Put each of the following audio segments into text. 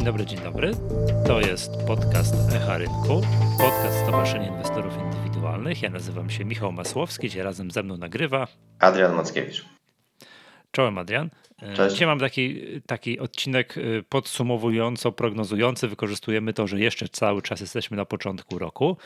Dzień dobry, dzień dobry. To jest podcast Echa Rynku, podcast Stowarzyszenia Inwestorów Indywidualnych. Ja nazywam się Michał Masłowski, gdzie razem ze mną nagrywa Adrian Mackiewicz. Czołem Adrian. Cześć. Dzisiaj mam taki, taki odcinek y, podsumowująco prognozujący. Wykorzystujemy to, że jeszcze cały czas jesteśmy na początku roku.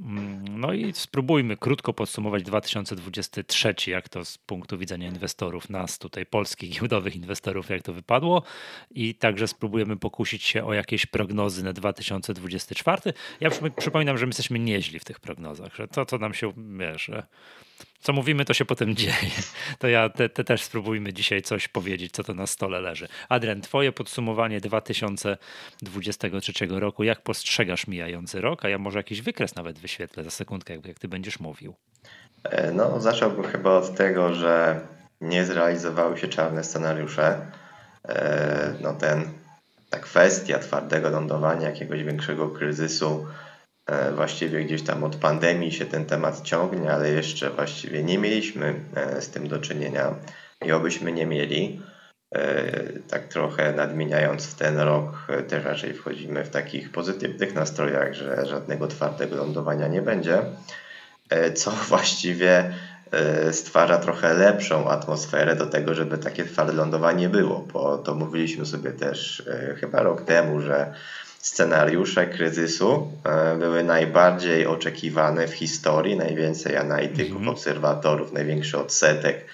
Mm, no i spróbujmy krótko podsumować 2023, jak to z punktu widzenia inwestorów, nas tutaj, polskich giełdowych inwestorów, jak to wypadło. I także spróbujemy pokusić się o jakieś prognozy na 2024. Ja przypominam, że my jesteśmy nieźli w tych prognozach, że to, co nam się, wiesz, co mówimy, to się potem dzieje. To ja te, te, też spróbujmy dzisiaj coś powiedzieć, co to na stole leży. Adrian, twoje podsumowanie 2023 roku, jak postrzegasz mijający rok, a ja może jakiś wykres nawet wyświetlę za sekundkę, jak, jak ty będziesz mówił. E, no, zacząłbym chyba od tego, że nie zrealizowały się czarne scenariusze. E, no ten, ta kwestia twardego lądowania, jakiegoś większego kryzysu, właściwie gdzieś tam od pandemii się ten temat ciągnie, ale jeszcze właściwie nie mieliśmy e, z tym do czynienia i obyśmy nie mieli. E, tak trochę nadmieniając ten rok, też raczej wchodzimy w takich pozytywnych nastrojach, że żadnego twardego lądowania nie będzie, co właściwie stwarza trochę lepszą atmosferę do tego, żeby takie twarde lądowanie było, bo to mówiliśmy sobie też chyba rok temu, że scenariusze kryzysu e, były najbardziej oczekiwane w historii. Najwięcej analityków, -hmm. obserwatorów, największy odsetek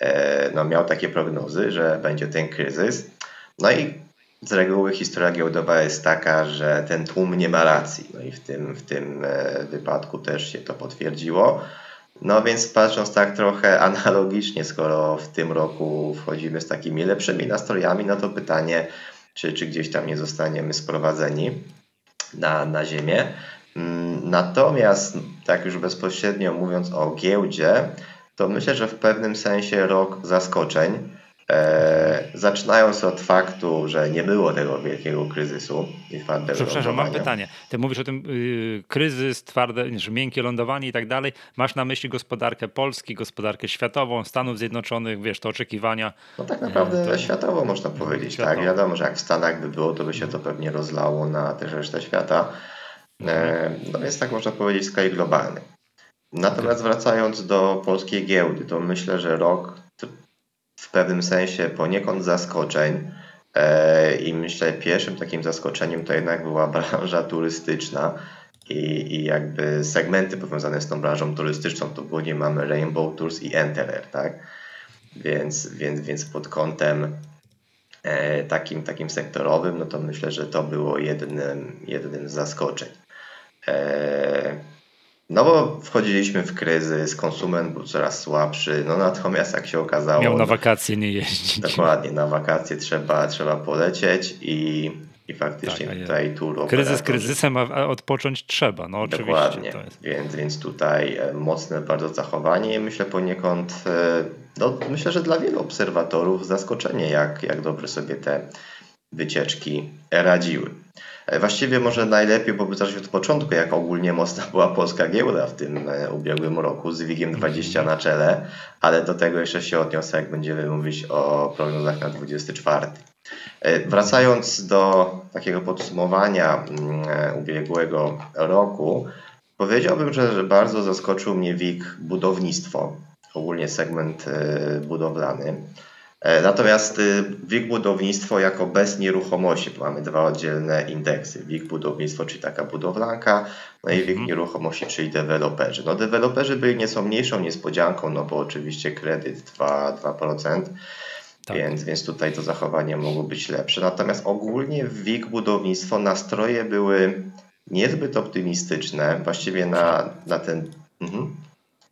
e, no, miał takie prognozy, że będzie ten kryzys. No i z reguły historia giełdowa jest taka, że ten tłum nie ma racji. No i w tym, w tym e, wypadku też się to potwierdziło. No więc patrząc tak trochę analogicznie, skoro w tym roku wchodzimy z takimi lepszymi nastrojami, no to pytanie, czy, czy gdzieś tam nie zostaniemy sprowadzeni na, na ziemię. Mm, natomiast, tak już bezpośrednio mówiąc o giełdzie, to myślę, że w pewnym sensie rok zaskoczeń E, zaczynając od faktu, że nie było tego wielkiego kryzysu i twardego Przepraszam, mam pytanie. Ty mówisz o tym yy, kryzys, twarde, że miękkie lądowanie i tak dalej. Masz na myśli gospodarkę Polski, gospodarkę światową, Stanów Zjednoczonych, wiesz, to oczekiwania. No tak naprawdę to... światowo można powiedzieć. Światowo. Tak, wiadomo, że jak w Stanach by było, to by się to pewnie rozlało na też resztę świata. E, no więc tak można powiedzieć w skali globalnej. Natomiast wracając do polskiej giełdy, to myślę, że rok w pewnym sensie poniekąd zaskoczeń. E, I myślę, pierwszym takim zaskoczeniem to jednak była branża turystyczna i, i jakby segmenty powiązane z tą branżą turystyczną. To głównie mamy Rainbow Tours i Enterer, tak? Więc, więc, więc pod kątem e, takim, takim sektorowym, no to myślę, że to było jednym, jednym z zaskoczeń. E, no bo wchodziliśmy w kryzys, konsument był coraz słabszy, no natomiast jak się okazało... Miał na wakacje nie jeździć. Dokładnie, na wakacje trzeba, trzeba polecieć i, i faktycznie tak, tutaj tu Kryzys kryzysem, a odpocząć trzeba, no oczywiście. Dokładnie, więc, więc tutaj e, mocne bardzo zachowanie i myślę poniekąd, e, no, myślę, że dla wielu obserwatorów zaskoczenie, jak, jak dobrze sobie te wycieczki radziły. E, właściwie może najlepiej byłoby zacząć od początku, jak ogólnie mocna była polska giełda w tym e, ubiegłym roku z WIG-iem 20 na czele, ale do tego jeszcze się odniosę, jak będziemy mówić o prognozach na 24. E, wracając do takiego podsumowania mm, ubiegłego roku, powiedziałbym, że bardzo zaskoczył mnie WIG budownictwo, ogólnie segment budowlany. E, natomiast y, WIG budownictwo jako bez nieruchomości, bo mamy dwa oddzielne indeksy. WIG budownictwo, czyli taka budowlanka, no i WIG mhm. nieruchomości, czyli deweloperzy. No deweloperzy byli nieco mniejszą niespodzianką, no bo oczywiście kredyt 2%, 2%. Tak. Więc, więc tutaj to zachowanie mogło być lepsze. Natomiast ogólnie w WIG budownictwo nastroje były niezbyt optymistyczne, właściwie na, na ten. Mhm.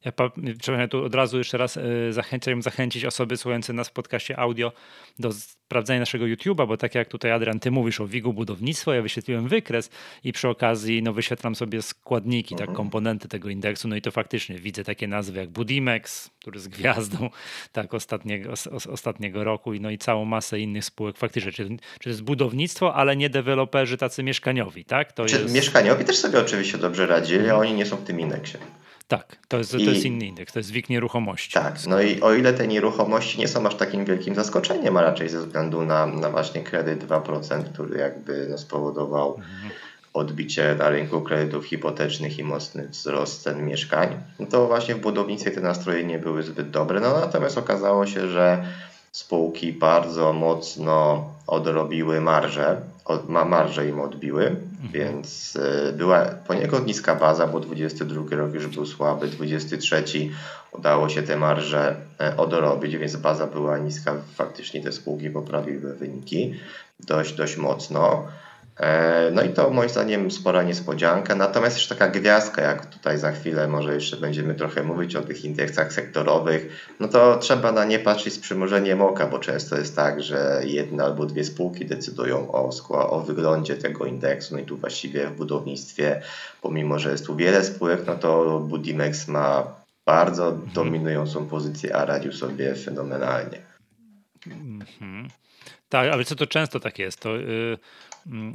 Ja trzeba tu od razu jeszcze raz e, zachęcam, zachęcić osoby słuchające nas w podcaście audio do sprawdzenia naszego YouTube'a, bo tak jak tutaj Adrian, ty mówisz o WIG-u budownictwo, ja wyświetliłem wykres i przy okazji no, wyświetlam sobie składniki, tak, mhm. komponenty tego indeksu, no i to faktycznie widzę takie nazwy jak Budimex, który z gwiazdą tak ostatniego, ostatniego roku i no i całą masę innych spółek faktycznie, czy, czy to jest budownictwo, ale nie deweloperzy tacy mieszkaniowi, tak? To czy jest... Mieszkaniowi też sobie oczywiście dobrze radzili, a oni nie są w tym indeksie. Tak, to jest, I, to jest inny indeks, to jest WIG nieruchomości. Tak, no i o ile te nieruchomości nie są aż takim wielkim zaskoczeniem, a raczej ze względu na, na właśnie kredyt 2%, który jakby no, spowodował mhm. odbicie na rynku kredytów hipotecznych i mocny wzrost cen mieszkań, no to właśnie w budownictwie te nastroje nie były zbyt dobre. No natomiast okazało się, że spółki bardzo mocno odrobiły marże, od, marże im odbiły. Więc y, była poniekąd niska baza, bo 22 rok już był słaby, 23 udało się te marże e, odrobić, więc baza była niska, faktycznie te spółki poprawiły wyniki dość, dość mocno. E, no i to moim zdaniem spora niespodzianka. Natomiast jeszcze taka gwiazdka, jak tutaj za chwilę może jeszcze będziemy trochę mówić o tych indeksach sektorowych, no to trzeba na nie patrzeć z przymurzeniem oka, bo często jest tak, że jedna albo dwie spółki decydują o, o wyglądzie tego indeksu. No i tu właściwie w budownictwie, pomimo że jest tu wiele spółek, no to Budimex ma bardzo mhm. dominującą pozycję, a radził sobie fenomenalnie. Mhm. Tak, ale co to często tak jest? To, yy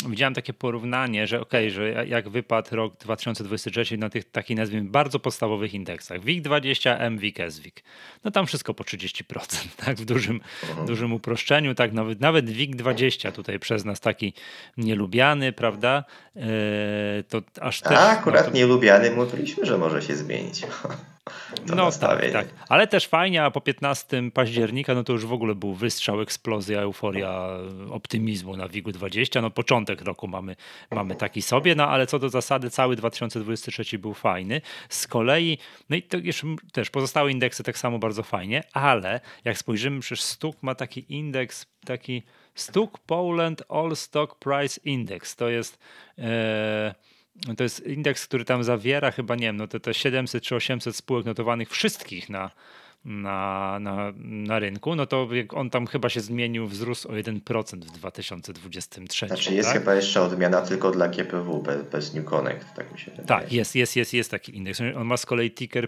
widziałem takie porównanie, że ok, że jak wypadł rok 2023 na tych takich nazwijmy bardzo podstawowych indeksach, WIG20, MWIG, SWIG, no tam wszystko po 30%, tak, w dużym, dużym uproszczeniu, tak, nawet, nawet WIG20 tutaj przez nas taki nielubiany, prawda, eee, to aż też... A akurat no to... nielubiany mówiliśmy, że może się zmienić. no tak, tak. Ale też fajnie, a po 15 października, no to już w ogóle był wystrzał, eksplozja, euforia optymizmu na WIG-u 20. No początek roku mamy, mamy taki sobie, no ale co do zasady cały 2023 był fajny. Z kolei, no i to jeszcze też pozostałe indeksy tak samo bardzo fajnie, ale jak spojrzymy, przecież Stuk ma taki indeks, taki Stuk Poland All Stock Price Index. To jest... To jest indeks, który tam zawiera chyba, nie wiem, no te, te 700 czy 800 spółek notowanych wszystkich na, na, na, na rynku, no to on tam chyba się zmienił, wzrósł o 1% w 2023. Znaczy jest tak? chyba jeszcze odmiana tylko dla GPW, bez, bez New Connect, tak mi się wydaje. Tak, jest, jest, jest, jest taki indeks. On ma z kolei ticker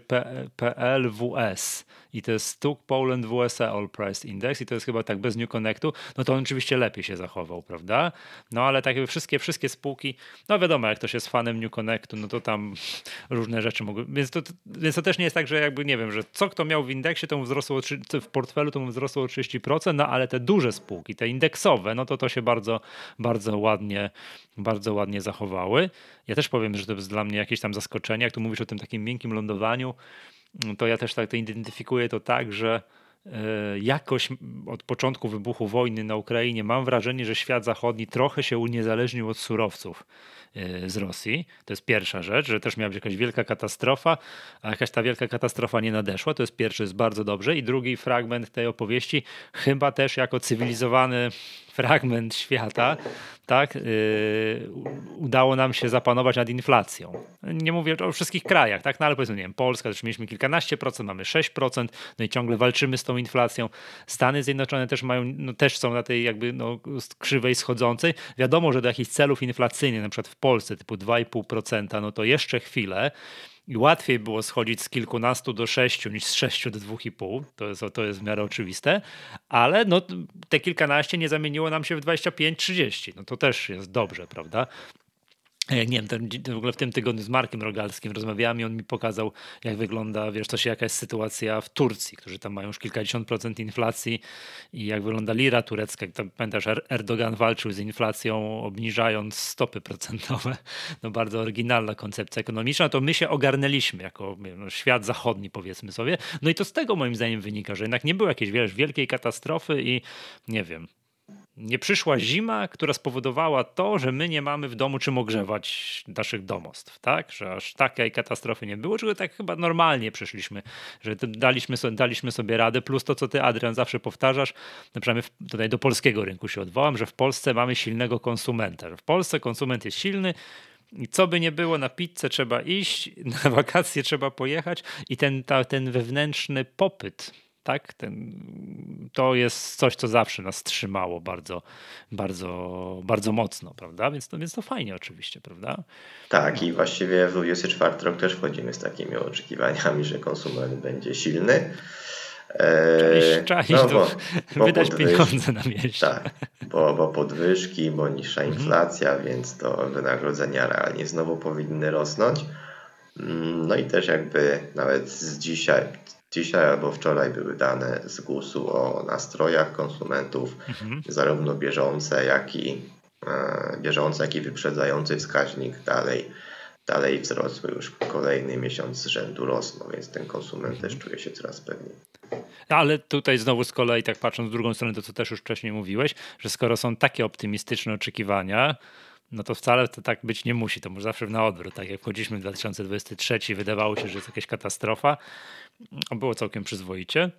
PLWS i to jest Stuk Poland WSE All Price Index i to jest chyba tak bez New Connectu, no to on oczywiście lepiej się zachował, prawda? No ale tak jakby wszystkie, wszystkie spółki, no wiadomo, jak ktoś jest fanem New Connectu, no to tam różne rzeczy mogły, więc to, więc to też nie jest tak, że jakby nie wiem, że co kto miał w indeksie, to mu wzrosło, w portfelu to mu wzrosło o 30%, no ale te duże spółki, te indeksowe, no to to się bardzo, bardzo ładnie, bardzo ładnie zachowały. Ja też powiem, że to jest dla mnie jakieś tam zaskoczenie, jak tu mówisz o tym takim miękkim lądowaniu, to ja też tak to identyfikuję to tak, że jakoś od początku wybuchu wojny na Ukrainie mam wrażenie, że świat zachodni trochę się uniezależnił od surowców e, z Rosji. To jest pierwsza rzecz, że też miała być jakaś wielka katastrofa, a jakaś ta wielka katastrofa nie nadeszła. To jest pierwszy, jest bardzo dobrze. I drugi fragment tej opowieści, chyba też jako cywilizowany fragment świata, tak, yy, udało nam się zapanować nad inflacją. Nie mówię o wszystkich krajach, tak, no ale powiedzmy, nie wiem, Polska też mieliśmy kilkanaście procent, mamy 6%, no i ciągle walczymy z tą inflacją. Stany Zjednoczone też mają, no też są na tej jakby no, krzywej schodzącej. Wiadomo, że do jakichś celów inflacyjnych, na przykład w Polsce typu 2,5%, no to jeszcze chwilę, i łatwiej było schodzić z kilkunastu do sześciu niż z sześciu do dwóch i pół. To jest, to jest w miarę oczywiste, ale no, te kilkanaście nie zamieniło nam się w 25-30. No to też jest dobrze, prawda? Nie wiem, ten, w ogóle w tym tygodniu z Markiem Rogalskim rozmawiałem i on mi pokazał, jak wygląda, wiesz, to się jaka jest sytuacja w Turcji, którzy tam mają już kilkadziesiąt procent inflacji i jak wygląda lira turecka. Jak tam, pamiętasz, er-, Erdogan walczył z inflacją, obniżając stopy procentowe. No bardzo oryginalna koncepcja ekonomiczna. To my się ogarnęliśmy jako no, świat zachodni, powiedzmy sobie. No i to z tego moim zdaniem wynika, że jednak nie było jakiejś, wiesz, wielkiej katastrofy i nie wiem, nie przyszła zima, która spowodowała to, że my nie mamy w domu czym ogrzewać naszych domostw, tak? Że aż takiej katastrofy nie było, tylko tak chyba normalnie przeszliśmy, że daliśmy sobie, daliśmy sobie radę, plus to, co ty, Adrian, zawsze powtarzasz, na przykład tutaj do polskiego rynku się odwołam, że w Polsce mamy silnego konsumenta. W Polsce konsument jest silny, i co by nie było, na pizzę trzeba iść, na wakacje trzeba pojechać i ten, ta, ten wewnętrzny popyt tak? Ten, to jest coś, co zawsze nas trzymało bardzo, bardzo, bardzo mocno, prawda? Więc to, więc to fajnie oczywiście, prawda? Tak, i właściwie w 24 rok też wchodzimy z takimi oczekiwaniami, że konsument będzie silny. Cześć, cześć, no, bo, bo wydać pieniądze na mieście. Tak, bo, bo podwyżki, bo niższa mhm. inflacja, więc to wynagrodzenia realnie znowu powinny rosnąć. Mm, no i też jakby nawet z dzisiaj, dzisiaj albo wczoraj były dane z GUS-u o nastrojach konsumentów, mhm. zarówno bieżące, jak i e, bieżące, jak i wyprzedzający wskaźnik dalej, dalej wzrosły już kolejny miesiąc z rzędu rosną, więc ten konsument mhm. też czuje się coraz pewniej. Ale tutaj znowu z kolei, tak patrząc z drugą stronę, to co też już wcześniej mówiłeś, że skoro są takie optymistyczne oczekiwania, no to wcale to tak być nie musi. To może zawsze na odwrót. Tak jak wchodziliśmy w 2023, wydawało się, że jest jakaś katastrofa. Było całkiem przyzwoicie.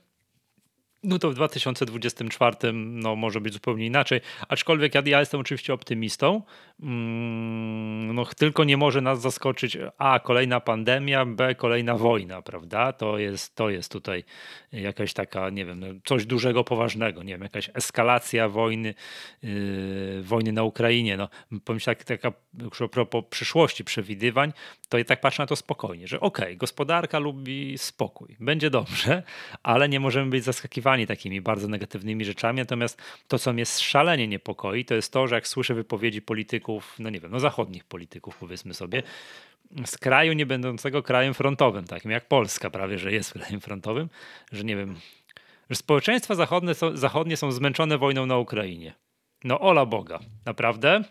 No to w 2024 no, może być zupełnie inaczej. Aczkolwiek ja, ja jestem oczywiście optymistą. Mm, no, tylko nie może nas zaskoczyć A, kolejna pandemia, B, kolejna wojna, prawda? To jest, to jest tutaj jakaś taka, nie wiem, coś dużego, poważnego. Nie wiem, jakaś eskalacja wojny, yy, wojny na Ukrainie. No, powiem tak, taka już a propos przyszłości, przewidywań, to ja tak patrzę na to spokojnie, że okej, okay, gospodarka lubi spokój, będzie dobrze, ale nie możemy być zaskakiwani takimi bardzo negatywnymi rzeczami. Natomiast to, co mnie szalenie niepokoi, to jest to, że jak słyszę wypowiedzi polityków, no nie wiem, no zachodnich polityków, powiedzmy sobie, z kraju nie będącego krajem frontowym, takim jak Polska prawie, że jest krajem frontowym, że nie wiem, że społeczeństwa zachodnie są, zachodnie są zmęczone wojną na Ukrainie. No ola Boga, naprawdę?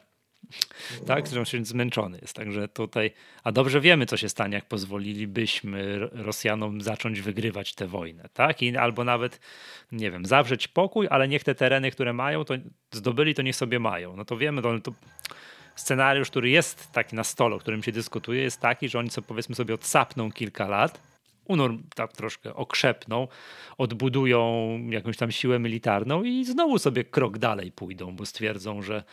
Tak, że się zmęczony jest. Także tutaj, a dobrze wiemy, co się stanie, jak pozwolilibyśmy Rosjanom zacząć wygrywać tę wojnę, tak? I albo nawet, nie wiem, zawrzeć pokój, ale niech te tereny, które mają, to zdobyli, to niech sobie mają. No to wiemy, to, to scenariusz, który jest taki na stole, o którym się dyskutuje, jest taki, że oni sobie powiedzmy sobie odsapną kilka lat, unorm, tak troszkę okrzepną, odbudują jakąś tam siłę militarną i znowu sobie krok dalej pójdą, bo stwierdzą, że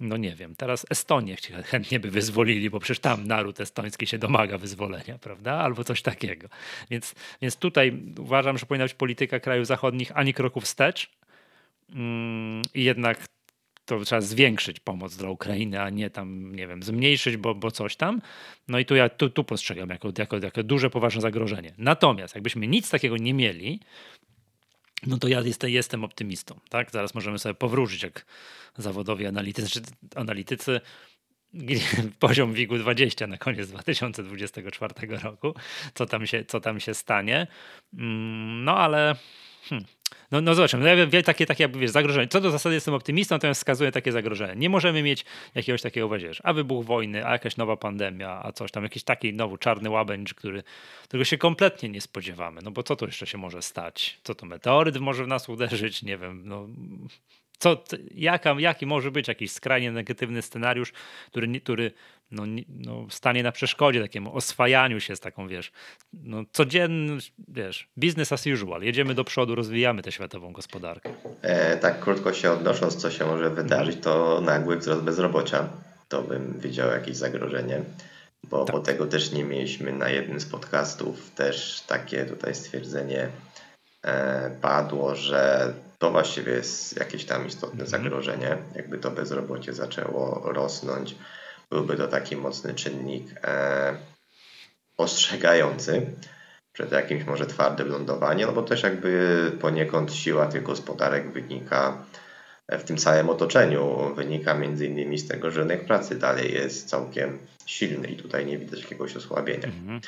no nie wiem, teraz Estonię chętnie by wyzwolili, bo przecież tam naród estoński się domaga wyzwolenia, prawda? Albo coś takiego. Więc, więc tutaj uważam, że powinna być polityka krajów zachodnich ani kroków wstecz mm, i jednak to trzeba zwiększyć pomoc dla Ukrainy, a nie tam, nie wiem, zmniejszyć, bo, bo coś tam. No i tu ja tu, tu postrzegam jako, jako, jako duże, poważne zagrożenie. Natomiast jakbyśmy nic takiego nie mieli, no to ja jestem, jestem optymistą. Tak? Zaraz możemy sobie powrócić, jak zawodowi analitycy, analitycy poziom WIG-u 20 na koniec 2024 roku, co tam się, co tam się stanie. Mm, no ale hmm, no, no zobaczymy. No, ja takie, takie jakby wiesz, zagrożenie. Co do zasady jestem optymistą, natomiast wskazuję takie zagrożenie. Nie możemy mieć jakiegoś takiego, wiesz, a wybuch wojny, a jakaś nowa pandemia, a coś tam, jakiś taki nowy czarny łabędź, który, którego się kompletnie nie spodziewamy. No bo co to jeszcze się może stać? Co to meteoryt może w nas uderzyć? Nie wiem, no co, jaka, jaki może być jakiś skrajnie negatywny scenariusz, który, który no, no, stanie na przeszkodzie takiemu oswajaniu się z taką, wiesz, no, codziennym, wiesz, business as usual. Jedziemy do przodu, rozwijamy tę światową gospodarkę. E, tak krótko się odnosząc, co się może wydarzyć, to nagły wzrost bezrobocia. To bym widział jakieś zagrożenie, bo, tak. bo tego też nie mieliśmy na jednym z podcastów. Też takie tutaj stwierdzenie e, padło, że to właściwie jest jakieś tam istotne mhm. zagrożenie, jakby to bezrobocie zaczęło rosnąć byłby to taki mocny czynnik e, ostrzegający przed jakimś może twardym lądowaniem, no bo też jakby poniekąd siła tych gospodarek wynika w tym całym otoczeniu, wynika między innymi z tego, że rynek pracy dalej jest całkiem silny i tutaj nie widać jakiegoś osłabienia. Mhm.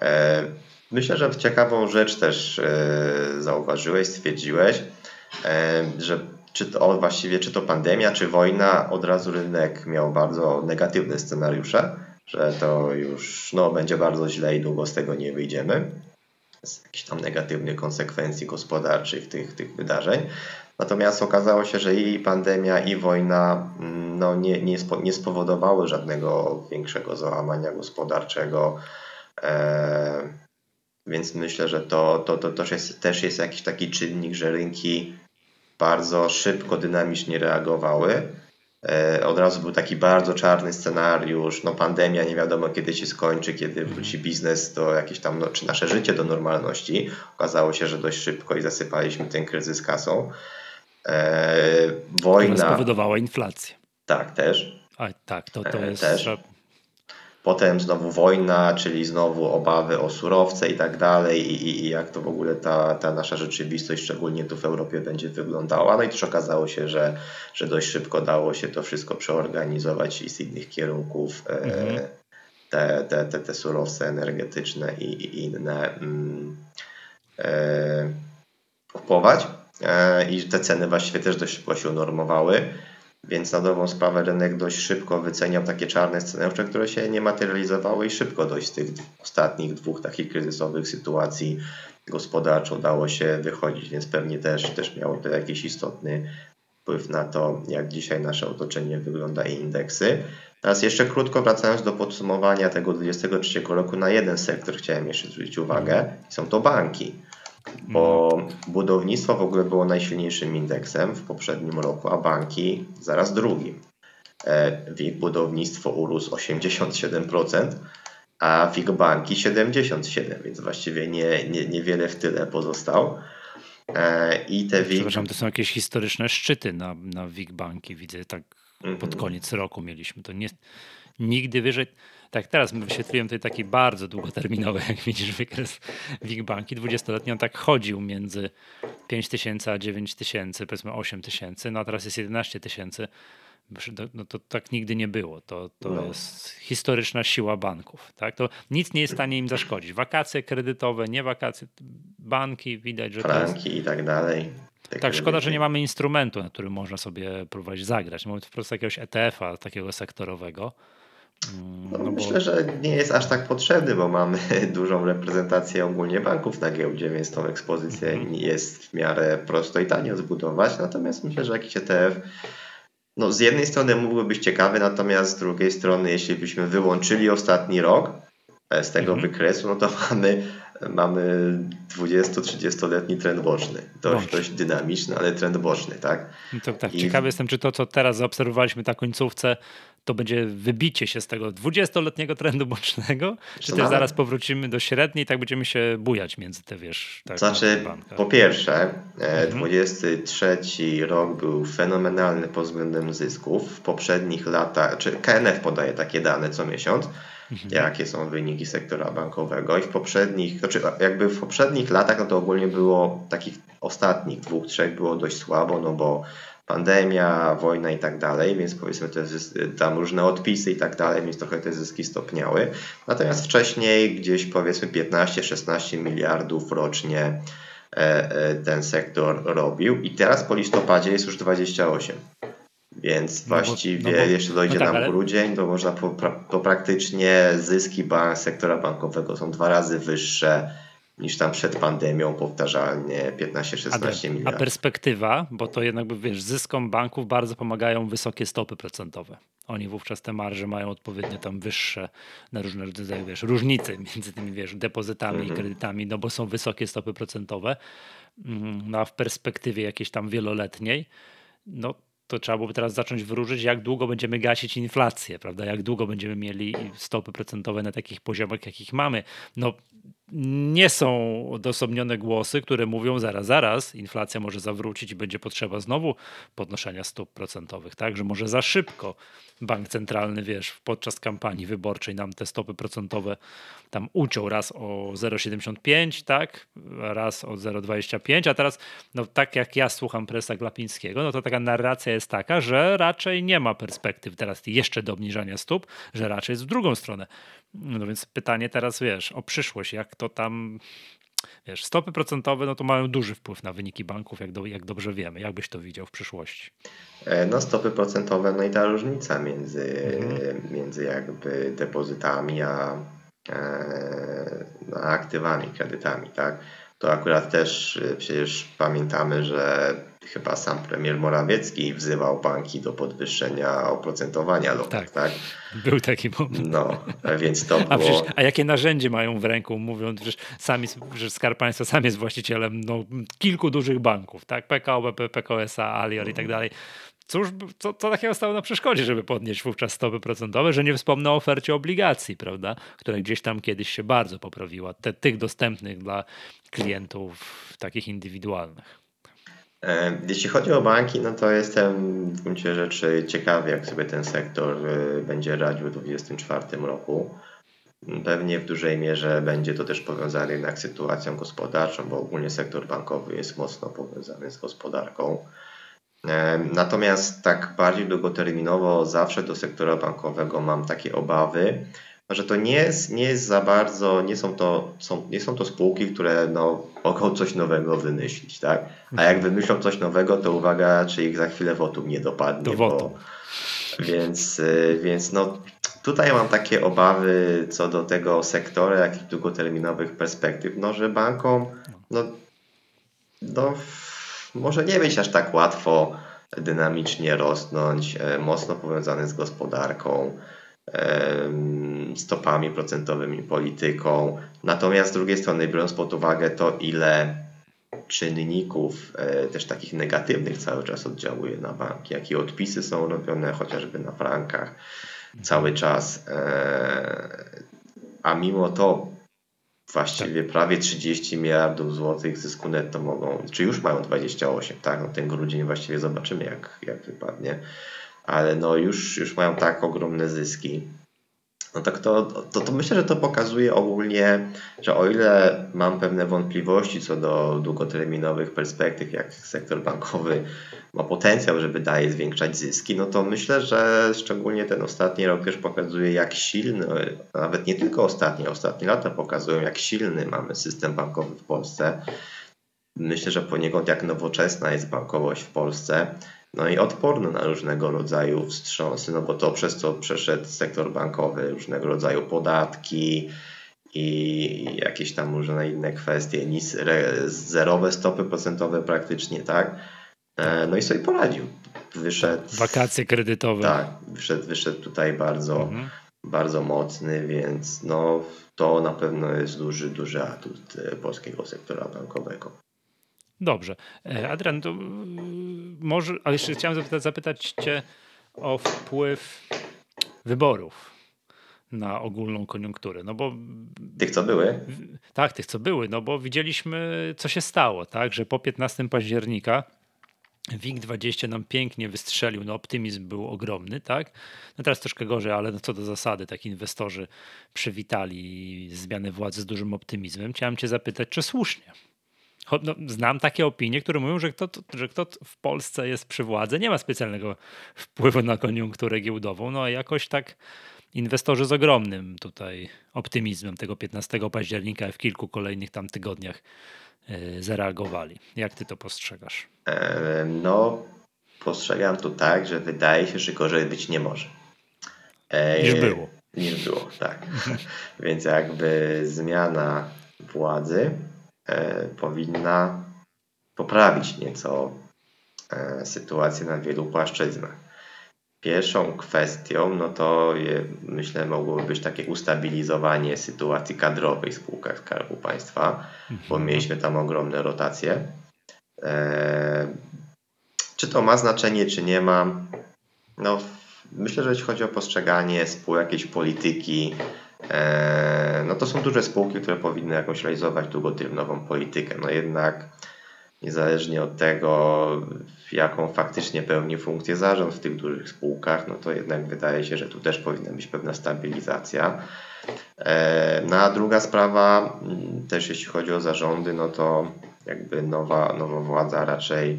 E, myślę, że ciekawą rzecz też e, zauważyłeś, stwierdziłeś, e, że czy to właściwie, czy to pandemia, czy wojna, od razu rynek miał bardzo negatywne scenariusze, że to już no, będzie bardzo źle i długo z tego nie wyjdziemy. Z jakichś tam negatywnych konsekwencji gospodarczych tych, tych wydarzeń. Natomiast okazało się, że i pandemia, i wojna mm, no, nie, nie, spo, nie spowodowały żadnego większego załamania gospodarczego. E, więc myślę, że to, to, to też, jest, też jest jakiś taki czynnik, że rynki bardzo szybko, dynamicznie reagowały. E, od razu był taki bardzo czarny scenariusz, no pandemia nie wiadomo kiedy się skończy, kiedy wróci biznes do jakieś tam, no, czy nasze życie do normalności. Okazało się, że dość szybko i zasypaliśmy ten kryzys kasą. E, wojna. Która spowodowała inflację. Tak, też. A, tak, to, to e, jest. Też. Potem znowu wojna, czyli znowu obawy o surowce i tak dalej, i, i, jak to w ogóle ta, ta nasza rzeczywistość, szczególnie tu w Europie, będzie wyglądała. No i też okazało się, że, że dość szybko dało się to wszystko przeorganizować i z innych kierunków e, mhm. te, te, te, te surowce energetyczne i, i inne mm, e, kupować e, i te ceny właściwie też dość szybko się unormowały. Więc na dobrą sprawę rynek dość szybko wyceniał takie czarne scenariusze, które się nie materializowały i szybko dość z tych ostatnich dwóch takich kryzysowych sytuacji gospodarczo udało się wychodzić, więc pewnie też, też miało to jakiś istotny wpływ na to, jak dzisiaj nasze otoczenie wygląda i indeksy. Teraz jeszcze krótko wracając do podsumowania tego 2023 roku, na jeden sektor chciałem jeszcze zwrócić uwagę, są to banki bo budownictwo w ogóle było najsilniejszym indeksem w poprzednim roku, a banki zaraz drugim. E, WIG budownictwo urósł 87%, a WIG banki 77%, więc właściwie nie, nie, niewiele w tyle pozostał. E, I te WIG... Przepraszam, to są jakieś historyczne szczyty na, na WIG banki, widzę tak pod mhm. koniec roku mieliśmy. To nie, nigdy wyżej tak, teraz wyświetliłem tutaj taki bardzo długoterminowy, jak widzisz, wykres WIG Banki. 20-letni on tak chodził między 5 tysięcy a 9 tysięcy, powiedzmy 8 tysięcy, no a teraz jest 11 tysięcy. No to tak nigdy nie było. To, to no. jest historyczna siła banków. Tak? To nic nie jest w stanie im zaszkodzić. Wakacje kredytowe, nie wakacje, banki, widać, że Franki jest... i tak dalej. Tak, szkoda, że nie mamy instrumentu, na którym można sobie próbować zagrać. Mamy po prostu jakiegoś ETF-a takiego sektorowego no, no myślę, bo... że nie jest aż tak potrzebny, bo mamy dużą reprezentację ogólnie banków na giełdzie, więc tą ekspozycję mhm. jest w miarę prosto i tanio zbudować. Natomiast myślę, że jakiś ETF no, z jednej strony mógłby być ciekawy, natomiast z drugiej strony, jeśli byśmy wyłączyli ostatni rok e, z tego mhm. wykresu, no to mamy, mamy 20-30-letni trend boczny. Dość, dość dynamiczny, ale trend boczny, tak? No to tak, I... ciekawy jestem, czy to, co teraz zaobserwowaliśmy na końcówce, to będzie wybicie się z tego 20-letniego trendu bocznego, czy też zaraz powrócimy do średniej, tak będziemy się bujać między te, wiesz... Tak, znaczy, po pierwsze, e, mhm. 23 rok był fenomenalny pod względem zysków. W poprzednich latach, czy KNF podaje takie dane co miesiąc, mhm. jakie są wyniki sektora bankowego i w poprzednich, znaczy jakby w poprzednich latach, no to ogólnie było takich ostatnich dwóch, trzech było dość słabo, no bo pandemia, wojna i tak dalej, więc powiedzmy te tam różne odpisy i tak dalej, więc trochę te zyski stopniały. Natomiast wcześniej gdzieś powiedzmy 15-16 miliardów rocznie e, e, ten sektor robił i teraz po listopadzie jest już 28. Więc no właściwie, no bo, jeszcze dojdzie no tak, nam ale... grudzień, to można po, to praktycznie zyski bank, sektora bankowego są dwa razy wyższe niż tam przed pandemią powtarzalnie 15-16 miliardów. A perspektywa, bo to jednak wiesz, zyskom banków bardzo pomagają wysokie stopy procentowe. Oni wówczas te marże mają odpowiednio tam wyższe na różne rodzaje, wiesz, różnice między tymi, wiesz, depozytami mhm. i kredytami, no bo są wysokie stopy procentowe. Mm, no a w perspektywie jakiejś tam wieloletniej, no to trzeba byłoby teraz zacząć wróżyć, jak długo będziemy gasić inflację, prawda? Jak długo będziemy mieli stopy procentowe na takich poziomach, jakich mamy. No, nie są odosobnione głosy, które mówią zaraz, zaraz, inflacja może zawrócić i będzie potrzeba znowu podnoszenia stóp procentowych, tak? Że może za szybko bank centralny, wiesz, podczas kampanii wyborczej nam te stopy procentowe tam uciął raz o 0,75, tak? Raz o 0,25, a teraz, no tak jak ja słucham presa Glapińskiego, no to taka narracja jest taka, że raczej nie ma perspektyw teraz jeszcze do obniżania stóp, że raczej jest w drugą stronę. No więc pytanie teraz, wiesz, o przyszłość, jak to tam wiesz, stopy procentowe no to mają duży wpływ na wyniki banków, jak, do, jak dobrze wiemy. Jak byś to widział w przyszłości? E, no stopy procentowe, no i ta różnica między, mhm. między jakby depozytami a, e, a aktywami, kredytami, tak? To akurat też e, przecież pamiętamy, że chyba sam premier Morawiecki wzywał banki do podwyższenia oprocentowania tak? tak? Był taki moment. No, więc to było... A, przecież, a jakie narzędzie mają w ręku, mówiąc, że, sami, że Skarb Państwa sam jest właścicielem no, kilku dużych banków, tak? PKO, BP, PKO SA, Alior i tak dalej. Cóż, co, co takiego stało na przeszkodzie, żeby podnieść wówczas stopy procentowe, że nie wspomnę o ofercie obligacji, prawda, która gdzieś tam kiedyś się bardzo poprawiła, Te, tych dostępnych dla klientów takich indywidualnych. E, jeśli chodzi o banki, no to jestem w gruncie rzeczy ciekawy, jak sobie ten sektor e, będzie radził w 2024 roku. Pewnie w dużej mierze będzie to też powiązane jednak z sytuacją gospodarczą, bo ogólnie sektor bankowy jest mocno powiązany z gospodarką. E, natomiast tak bardziej długoterminowo zawsze do sektora bankowego mam takie obawy, że to nie jest, nie jest za bardzo, nie są to, są, nie są to spółki, które no, mogą coś nowego wymyślić, tak? A jak wymyślą coś nowego, to uwaga, czy ich za chwilę wotum nie dopadnie. Bo, więc, y, więc no, tutaj mam takie obawy co do tego sektora, jak i długoterminowych perspektyw, no, że bankom no, no, może nie być aż tak łatwo dynamicznie rosnąć, e, mocno powiązany z gospodarką, stopami procentowymi, polityką. Natomiast z drugiej strony, biorąc pod uwagę to, ile czynników e, też takich negatywnych cały czas oddziałuje na banki, jakie odpisy są robione chociażby na frankach cały czas, e, a mimo to właściwie tak. prawie 30 miliardów złotych zysku netto mogą, czy już mają 28, tak? No ten grudzień właściwie zobaczymy jak, jak wypadnie, ale no już, już mają tak ogromne zyski. No tak to, to, to myślę, że to pokazuje ogólnie, że o ile mam pewne wątpliwości co do długoterminowych perspektyw, jak sektor bankowy ma potencjał, żeby daje zwiększać zyski, no to myślę, że szczególnie ten ostatni rok też pokazuje, jak silny, nawet nie tylko ostatni, ostatnie lata pokazują, jak silny mamy system bankowy w Polsce. Myślę, że poniekąd jak nowoczesna jest bankowość w Polsce. No i odporny na różnego rodzaju wstrząsy, no bo to przez co przeszedł sektor bankowy, różnego rodzaju podatki i jakieś tam różne inne kwestie, nis, zerowe stopy procentowe praktycznie, tak? E, no i sobie poradził. Wyszedł. Wakacje kredytowe. Tak, wyszedł, wyszedł tutaj bardzo, mhm. bardzo mocny, więc no to na pewno jest duży, duży atut e, polskiego sektora bankowego. Dobrze. E, Adrian, to może, ale jeszcze chciałem zapytać, zapytać Cię o wpływ wyborów na ogólną koniunkturę. No bo, tych, co były? Tak, tych, co były, no bo widzieliśmy, co się stało, tak, że po 15 października WIG20 nam pięknie wystrzelił, no optymizm był ogromny, tak? No teraz troszkę gorzej, ale no co do zasady, tak inwestorzy przywitali zmianę władzy z dużym optymizmem. Chciałem cię zapytać, czy słusznie? No, znam takie opinie, które mówią, że kto, że kto w Polsce jest przy władzy, nie ma specjalnego wpływu na koniunkturę giełdową, no a jakoś tak inwestorzy z ogromnym tutaj optymizmem tego 15 października w kilku kolejnych tam tygodniach E, zareagowali. Jak ty to postrzegasz? E, no, postrzegam to tak, że wydaje się, że gorzej być nie może. E, niż było. Niż było, tak. Więc jakby zmiana władzy powinna poprawić nieco sytuację na wielu płaszczyznach. Pierwszą kwestią, no to je, myślę, mogłoby być takie ustabilizowanie sytuacji kadrowej w spółkach Skarbu Państwa, bo mhm. mieliśmy tam ogromne rotacje. E, czy to ma znaczenie, czy nie ma? No, myślę, że jeśli chodzi o postrzeganie spółek, jakiejś polityki, e, no to są duże spółki, które powinny jakąś realizować długoterminową politykę. No jednak niezależnie od tego, jaką faktycznie pełni funkcję zarząd w tych dużych spółkach, no to jednak wydaje się, że tu też powinna być pewna stabilizacja. E, no a druga sprawa, mm, też jeśli chodzi o zarządy, no to jakby nowa, nowa władza raczej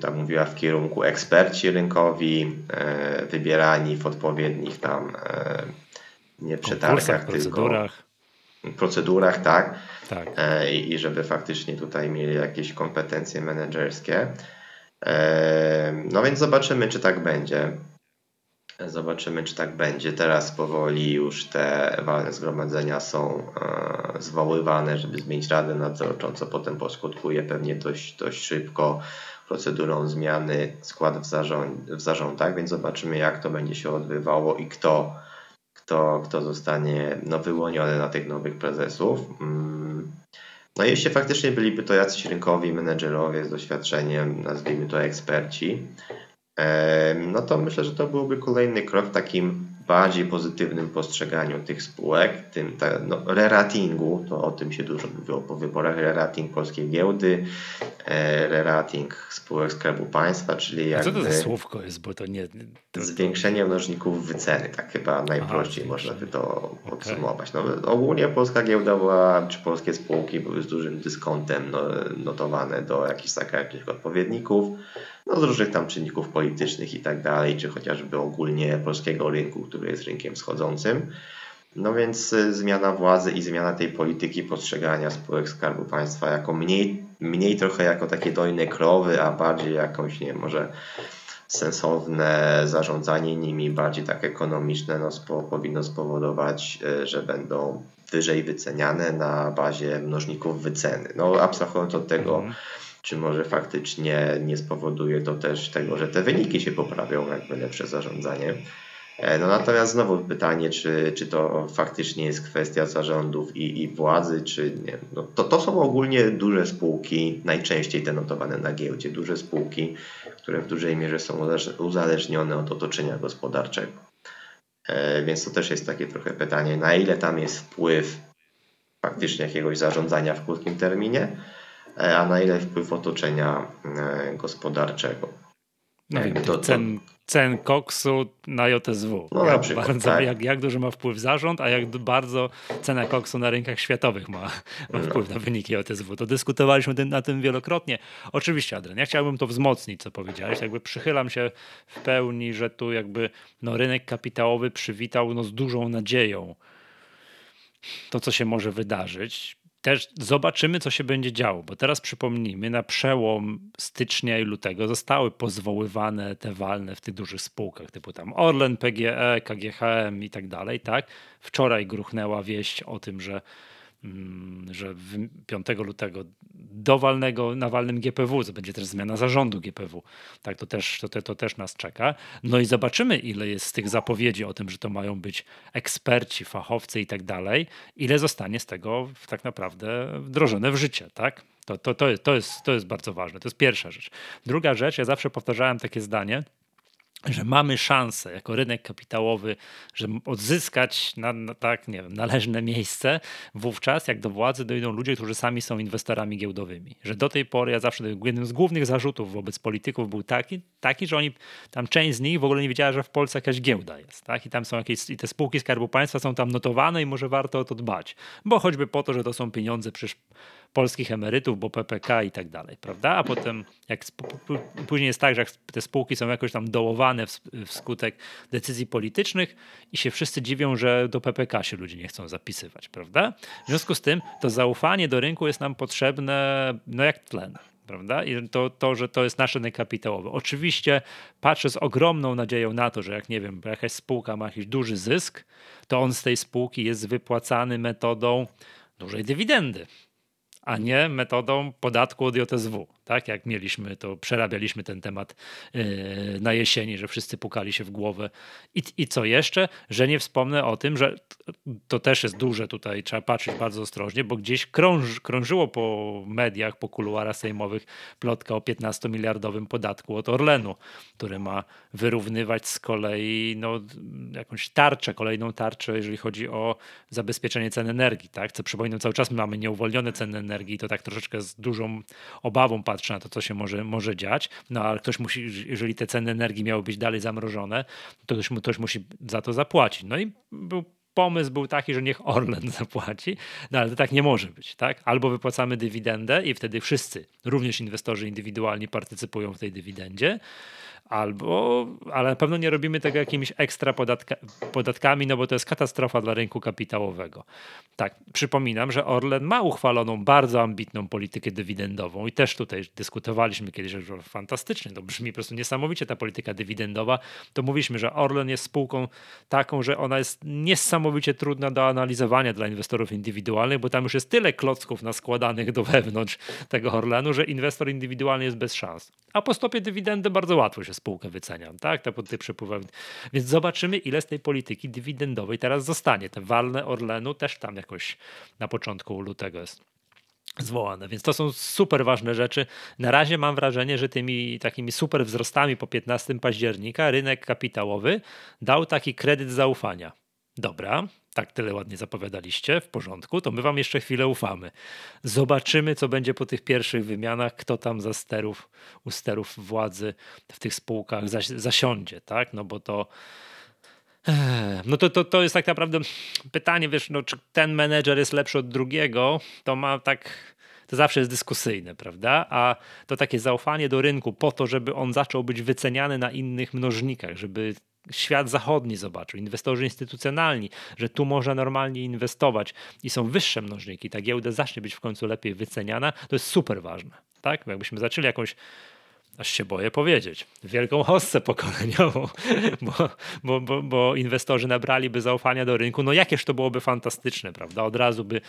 tam mówiła w kierunku eksperci rynkowi, e, wybierani w odpowiednich tam nie przetargach, tylko procedurach, tak tak. E, i żeby faktycznie tutaj mieli jakieś kompetencje menedżerskie. E, no więc zobaczymy, czy tak będzie. Zobaczymy, czy tak będzie. Teraz powoli już te walne zgromadzenia są e, zwoływane, żeby zmienić radę nadzorczą, co potem poskutkuje pewnie dość, dość szybko procedurą zmiany składu w, zarząd, w zarządach, więc zobaczymy, jak to będzie się odbywało i kto, kto, kto zostanie no, wyłoniony na tych nowych prezesów. Mm, no jeśli faktycznie byliby to jacyś rynkowi menedżerowie z doświadczeniem, nazwijmy to eksperci, no to myślę, że to byłby kolejny krok w takim bardziej pozytywnym postrzeganiu tych spółek, tym no, re-ratingu, to o tym się dużo mówiło po wyborach, re-rating polskiej giełdy, e, rating spółek Skarbu Państwa, czyli jakby... Co to za słówko jest, bo to nie... To... Zwiększenie mnożników wyceny, tak chyba najprościej Aha, można by to podsumować. No, ogólnie polska giełda była, czy polskie spółki były z dużym dyskontem no, notowane do jakichś zagranicznych odpowiedników, no, z różnych tam czynników politycznych i tak dalej, czy chociażby ogólnie polskiego rynku, który jest rynkiem wschodzącym. No więc y, zmiana władzy i zmiana tej polityki postrzegania spółek Skarbu Państwa jako mniej, mniej trochę jako takie dojne krowy, a bardziej jakąś, nie może sensowne zarządzanie nimi, bardziej tak ekonomiczne, no, spo, powinno spowodować, y, że będą wyżej wyceniane na bazie mnożników wyceny. No abstrahując od tego, mm. czy może faktycznie nie spowoduje to też tego, że te wyniki się poprawią, jakby lepsze zarządzanie. E, no natomiast znowu pytanie, czy, czy to faktycznie jest kwestia zarządów i, i władzy, czy nie. No to, to są ogólnie duże spółki, najczęściej te notowane na giełdzie, duże spółki, które w dużej mierze są uzależnione od otoczenia gospodarczego. E, więc to też jest takie trochę pytanie, na ile tam jest wpływ faktycznie jakiegoś zarządzania w krótkim terminie, e, a na ile wpływ otoczenia gospodarczego. No, to, cen, cen koksu na JSW. No, jak, przykład, bardzo, tak? jak, jak duży ma wpływ zarząd, a jak bardzo cena koksu na rynkach światowych ma, ma no. wpływ na wyniki JSW. To dyskutowaliśmy na tym wielokrotnie. Oczywiście, Adrian, ja chciałbym to wzmocnić, co powiedziałeś. Jakby przychylam się w pełni, że tu jakby no, rynek kapitałowy przywitał no, z dużą nadzieją to, co się może wydarzyć też zobaczymy, co się będzie działo, bo teraz przypomnijmy, na przełom stycznia i lutego zostały pozwoływane te walne w tych dużych spółkach, typu tam Orlen, PGE, KGHM i tak dalej, tak? Wczoraj gruchnęła wieść o tym, że że 5 lutego do walnego, na walnym GPW, to będzie też zmiana zarządu GPW. Tak, to też, to, to też nas czeka. No i zobaczymy, ile jest z tych zapowiedzi o tym, że to mają być eksperci, fachowcy i tak dalej, ile zostanie z tego tak naprawdę wdrożone w życie, tak? To, to, to, jest, to, jest, to jest bardzo ważne. To jest pierwsza rzecz. Druga rzecz, ja zawsze powtarzałem takie zdanie, że mamy szansę jako rynek kapitałowy, że odzyskać na, na, tak, nie wiem, należne miejsce wówczas, jak do władzy dojdą ludzie, którzy sami są inwestorami giełdowymi. Że do tej pory ja zawsze jednym z głównych zarzutów wobec polityków był taki, taki że oni, tam część z nich w ogóle nie wiedziała, że w Polsce jakaś giełda jest. Tak? I tam są jakieś, i te spółki Skarbu Państwa są tam notowane i może warto o to dbać. Bo choćby po to, że to są pieniądze przecież polskich emerytów, bo PPK i tak dalej, prawda? A potem jak później jest tak, że te spółki są jakoś tam dołowane wskutek decyzji politycznych i się wszyscy dziwią, że do PPK się ludzie nie chcą zapisywać, prawda? W związku z tym to zaufanie do rynku jest nam potrzebne no jak tlen prawda? I to, to, że to jest nasze kapitałowe. Oczywiście patrzę z ogromną nadzieją na to, że jak nie wiem, jakaś spółka ma jakiś duży zysk, to on z tej spółki jest wypłacany metodą dużej dywidendy, a nie metodą podatku od JSW tak jak mieliśmy, to przerabialiśmy ten temat yy, na jesieni, że wszyscy pukali się w głowę. I, I co jeszcze? Że nie wspomnę o tym, że to też jest duże tutaj, trzeba patrzeć bardzo ostrożnie, bo gdzieś krąż, krążyło po mediach, po kuluarach sejmowych plotka o 15-miliardowym podatku od Orlenu, który ma wyrównywać z kolei no, jakąś tarczę, kolejną tarczę, jeżeli chodzi o zabezpieczenie cen energii. Tak? Co przypominam, cały czas mamy nieuwolnione ceny energii, to tak troszeczkę z dużą obawą patrzy na to, co się może, może dziać, no ale ktoś musi, jeżeli te ceny energii miały być dalej zamrożone, to ktoś, ktoś musi za to zapłacić. No i był pomysł był taki, że niech Orlen zapłaci, no ale to tak nie może być, tak? Albo wypłacamy dywidendę i wtedy wszyscy, również inwestorzy indywidualni partycypują w tej dywidendzie, albo, ale na pewno nie robimy tego jakimiś ekstra podatka, podatkami, no bo to jest katastrofa dla rynku kapitałowego. Tak, przypominam, że Orlen ma uchwaloną bardzo ambitną politykę dywidendową i też tutaj dyskutowaliśmy kiedyś, że fantastycznie, to brzmi po prostu niesamowicie ta polityka dywidendowa, to mówiliśmy, że Orlen jest spółką taką, że ona jest niesamowicie trudna do analizowania dla inwestorów indywidualnych, bo tam już jest tyle klocków naskładanych do wewnątrz tego Orlenu, że inwestor indywidualny jest bez szans. A po stopie dywidendy bardzo łatwo się spółkę wyceniam, tak? Te, te przepływy. Więc zobaczymy, ile z tej polityki dywidendowej teraz zostanie. Te walne Orlenu też tam jakoś na początku lutego jest zwołane. Więc to są super ważne rzeczy. Na razie mam wrażenie, że tymi takimi super wzrostami po 15 października rynek kapitałowy dał taki kredyt zaufania. Dobra, tak tyle ładnie zapowiadaliście, w porządku, to my wam jeszcze chwilę ufamy. Zobaczymy, co będzie po tych pierwszych wymianach, kto tam za sterów, u sterów władzy w tych spółkach zas zasiądzie, tak? No bo to no to, to, to jest tak naprawdę pytanie, wiesz, no, czy ten menedżer jest lepszy od drugiego, to ma tak, to zawsze jest dyskusyjne, prawda? A to takie zaufanie do rynku po to, żeby on zaczął być wyceniany na innych mnożnikach, żeby świat zachodni zobaczył, inwestorzy instytucjonalni, że tu można normalnie inwestować i są wyższe mnożniki, ta giełda zacznie być w końcu lepiej wyceniana, to jest super ważne. Tak? Jakbyśmy zaczęli jakąś aż się boję powiedzieć, wielką hossę pokoleniową, bo, bo, bo, bo, inwestorzy nabraliby zaufania do rynku, no jakież to byłoby fantastyczne, prawda? Od razu by,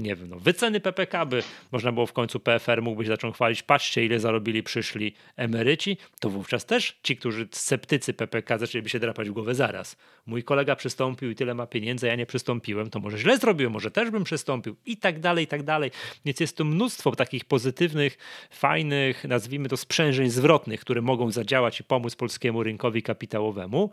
nie wiem, no, wyceny PPK by, można było w końcu PFR mógłby się zacząć chwalić, patrzcie ile zarobili przyszli emeryci, to wówczas też ci, którzy sceptycy PPK zaczęliby się drapać w głowę zaraz. Mój kolega przystąpił i tyle ma pieniędzy, ja nie przystąpiłem, to może źle zrobiłem, może też bym przystąpił i tak dalej, i tak dalej. Więc jest tu mnóstwo takich pozytywnych, fajnych, nazwijmy to sprzężeń zwrotnych, które mogą zadziałać i pomóc polskiemu rynkowi kapitałowemu,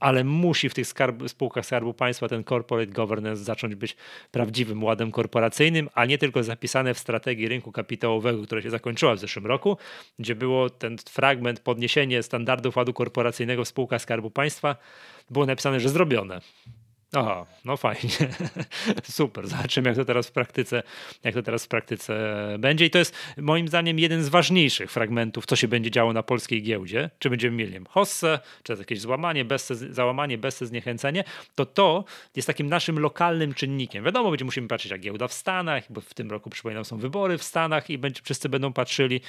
ale musi w tych skarb, spółkach Skarbu Państwa ten corporate governance zacząć być prawdziwym ładem korporacyjnym, a nie tylko zapisane w strategii rynku kapitałowego, która się zakończyła w zeszłym roku, gdzie było ten fragment podniesienie standardów ładu korporacyjnego w spółkach Skarbu Państwa, było napisane, że zrobione. Aha, no fajnie. Super. Zobaczymy, jak to teraz w praktyce, jak to teraz w praktyce będzie. I to jest moim zdaniem jeden z ważniejszych fragmentów, co się będzie działo na polskiej giełdzie. Czy będziemy mieli hossę, czy jakieś złamanie, bezse, załamanie, bezse zniechęcenie, to to jest takim naszym lokalnym czynnikiem. Wiadomo, będziemy musimy patrzeć, jak giełda w Stanach, bo w tym roku, przypominam, są wybory w Stanach i będzie, wszyscy będą patrzyli,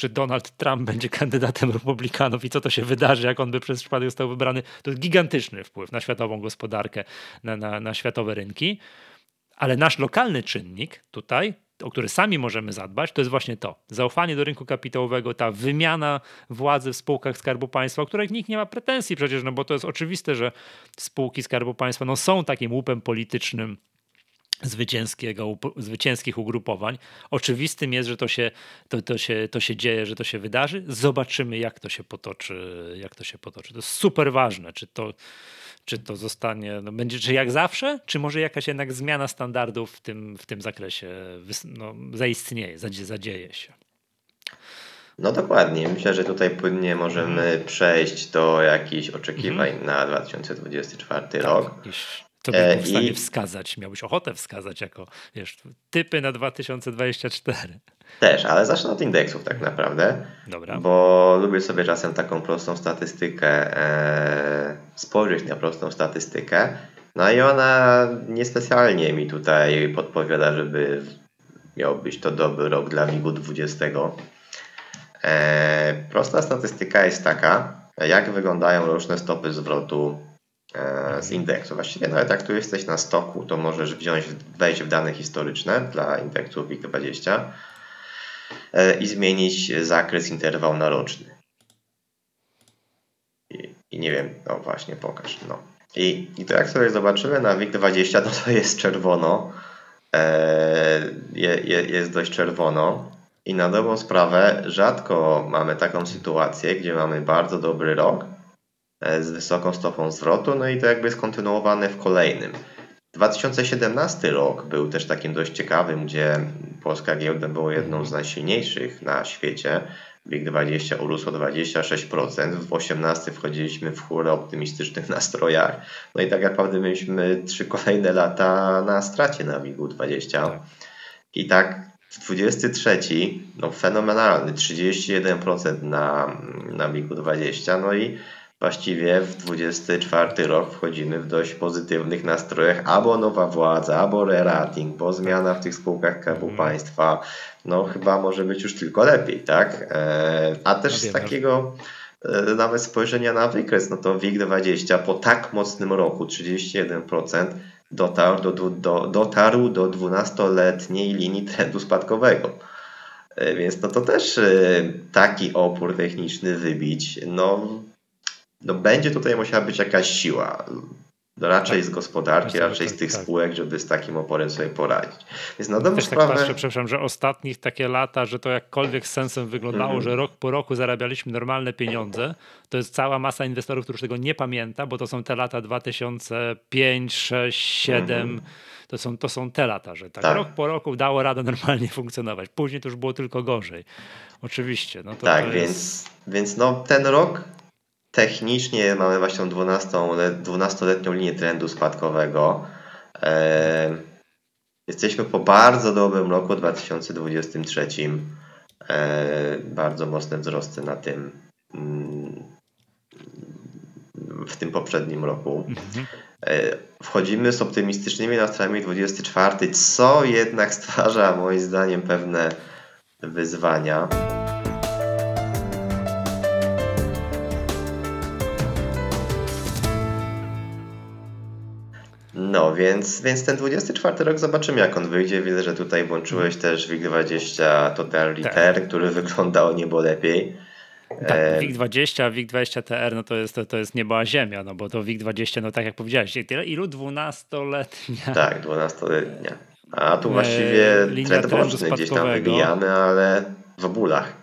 czy Donald Trump będzie kandydatem republikanów i co to się wydarzy, jak on by przez przypadek został wybrany. To jest gigantyczny wpływ na światową gospodarkę, na, na, na światowe rynki. Ale nasz lokalny czynnik tutaj, o który sami możemy zadbać, to jest właśnie to. Zaufanie do rynku kapitałowego, ta wymiana władzy w spółkach Skarbu Państwa, o których nikt nie ma pretensji przecież, no bo to jest oczywiste, że spółki Skarbu Państwa no, są takim łupem politycznym zwycięskiego, zwycięskich ugrupowań. Oczywistym jest, że to się, to, to, się, to się dzieje, że to się wydarzy. Zobaczymy, jak to się potoczy. Jak to się potoczy. To jest super ważne, czy to, czy to zostanie, no będzie, czy jak zawsze, czy może jakaś jednak zmiana standardów w tym, w tym zakresie no, zaistnieje, zadzieje się. No dokładnie. Myślę, że tutaj płynnie możemy mhm. przejść do jakichś oczekiwań mhm. na 2024 tak, rok. Co byś był w stanie I... wskazać, miałbyś ochotę wskazać jako wiesz, typy na 2024? Też, ale zacznę od indeksów tak naprawdę. Dobra. Bo lubię sobie czasem taką prostą statystykę e, spojrzeć na prostą statystykę. No i ona niespecjalnie mi tutaj podpowiada, żeby miał być to dobry rok dla WIG-u 20. E, prosta statystyka jest taka, jak wyglądają roczne stopy zwrotu E, z indeksu. Właściwie nawet jak tu jesteś na stoku, to możesz wziąć, wejść w dane historyczne dla indeksu WIG20 e, i zmienić zakres interwał na roczny. I, I, nie wiem, no właśnie, pokaż. No. I, I to jak sobie zobaczymy na WIG20, no to jest czerwono. E, je, je, jest dość czerwono. I na dobrą sprawę rzadko mamy taką sytuację, gdzie mamy bardzo dobry rok, E, z wysoką stopą zwrotu, no i to jakby jest kontynuowane w kolejnym. 2017 rok był też takim dość ciekawym, gdzie polska giełda była jedną z najsilniejszych na świecie. WIG20 urósł o 26%. W 2018 wchodziliśmy w chórę optymistycznych nastrojach. No i tak naprawdę mieliśmy trzy kolejne lata na stracie na WIG-20. Tak. I tak w 23 no fenomenalny 31% na, na WIG-20. No i właściwie w 24 rok wchodzimy w dość pozytywnych nastrojach, albo nowa władza, albo re-rating, bo zmiana w tych spółkach Skarbu mm. Państwa, no chyba może być już tylko lepiej, tak? E, a też z takiego e, nawet spojrzenia na wykres, no to WIG20 po tak mocnym roku, 31%, dotarł do, do, dotarł do 12-letniej linii trendu spadkowego. E, więc no to też taki opór techniczny wybić, no no będzie tutaj musiała być jakaś siła. raczej tak. z gospodarki, tak, raczej z tych tak. spółek, żeby z takim oporem sobie poradzić. Więc na dobrą Też sprawę... tak patrzę, przepraszam, że ostatnich takie lata, że to jakkolwiek z sensem wyglądało, mm -hmm. że rok po roku zarabialiśmy normalne pieniądze, to jest cała masa inwestorów, którzy tego nie pamięta, bo to są te lata 2005, 6, 7, mm -hmm. to, są, to są te lata, że tak, tak, rok po roku dało radę normalnie funkcjonować. Później to już było tylko gorzej. Oczywiście. No to tak, to więc, jest... więc no, ten rok technicznie mamy właśnie 12, 12-letnią linię trendu spadkowego. Jesteśmy po bardzo dobrym roku 2023. E, bardzo mocne wzrosty na tym mm, w tym poprzednim roku. Mhm. E, wchodzimy z optymistycznymi nastrojami 24, co jednak stwarza moim zdaniem pewne wyzwania. No, więc, więc ten 24 rok zobaczymy, jak on wyjdzie. Widzę, że tutaj włączyłeś też WIG20 Total Return, tak. który wygląda o niebo lepiej. Tak, e, WIG20, WIG20 TR, no to jest, to, to jest nieba a ziemia, no bo to WIG20, no tak jak powiedziałeś, tyle, ilu 12-letnia? Tak, 12-letnia. A tu właściwie e, trend boczny gdzieś tam wybijamy, ale w bólach.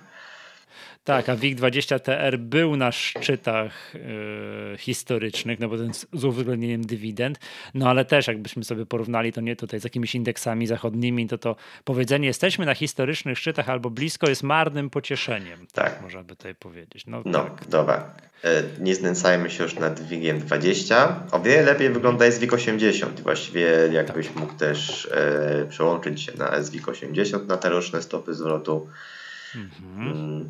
Tak, a WIG20 TR był na szczytach yy, historycznych, no bo ten z uwzględnieniem dywidend, no ale też jakbyśmy sobie porównali to nie tutaj z jakimiś indeksami zachodnimi, to to powiedzenie jesteśmy na historycznych szczytach albo blisko jest marnym pocieszeniem, tak, tak można by tutaj powiedzieć. No, no tak. dobra. E, nie znęcajmy się już nad WIGiem 20. O wiele lepiej wygląda SWIG 80. Właściwie jakbyś tak. mógł też e, przełączyć się na SWIG 80 na te roczne stopy zwrotu. Mhm.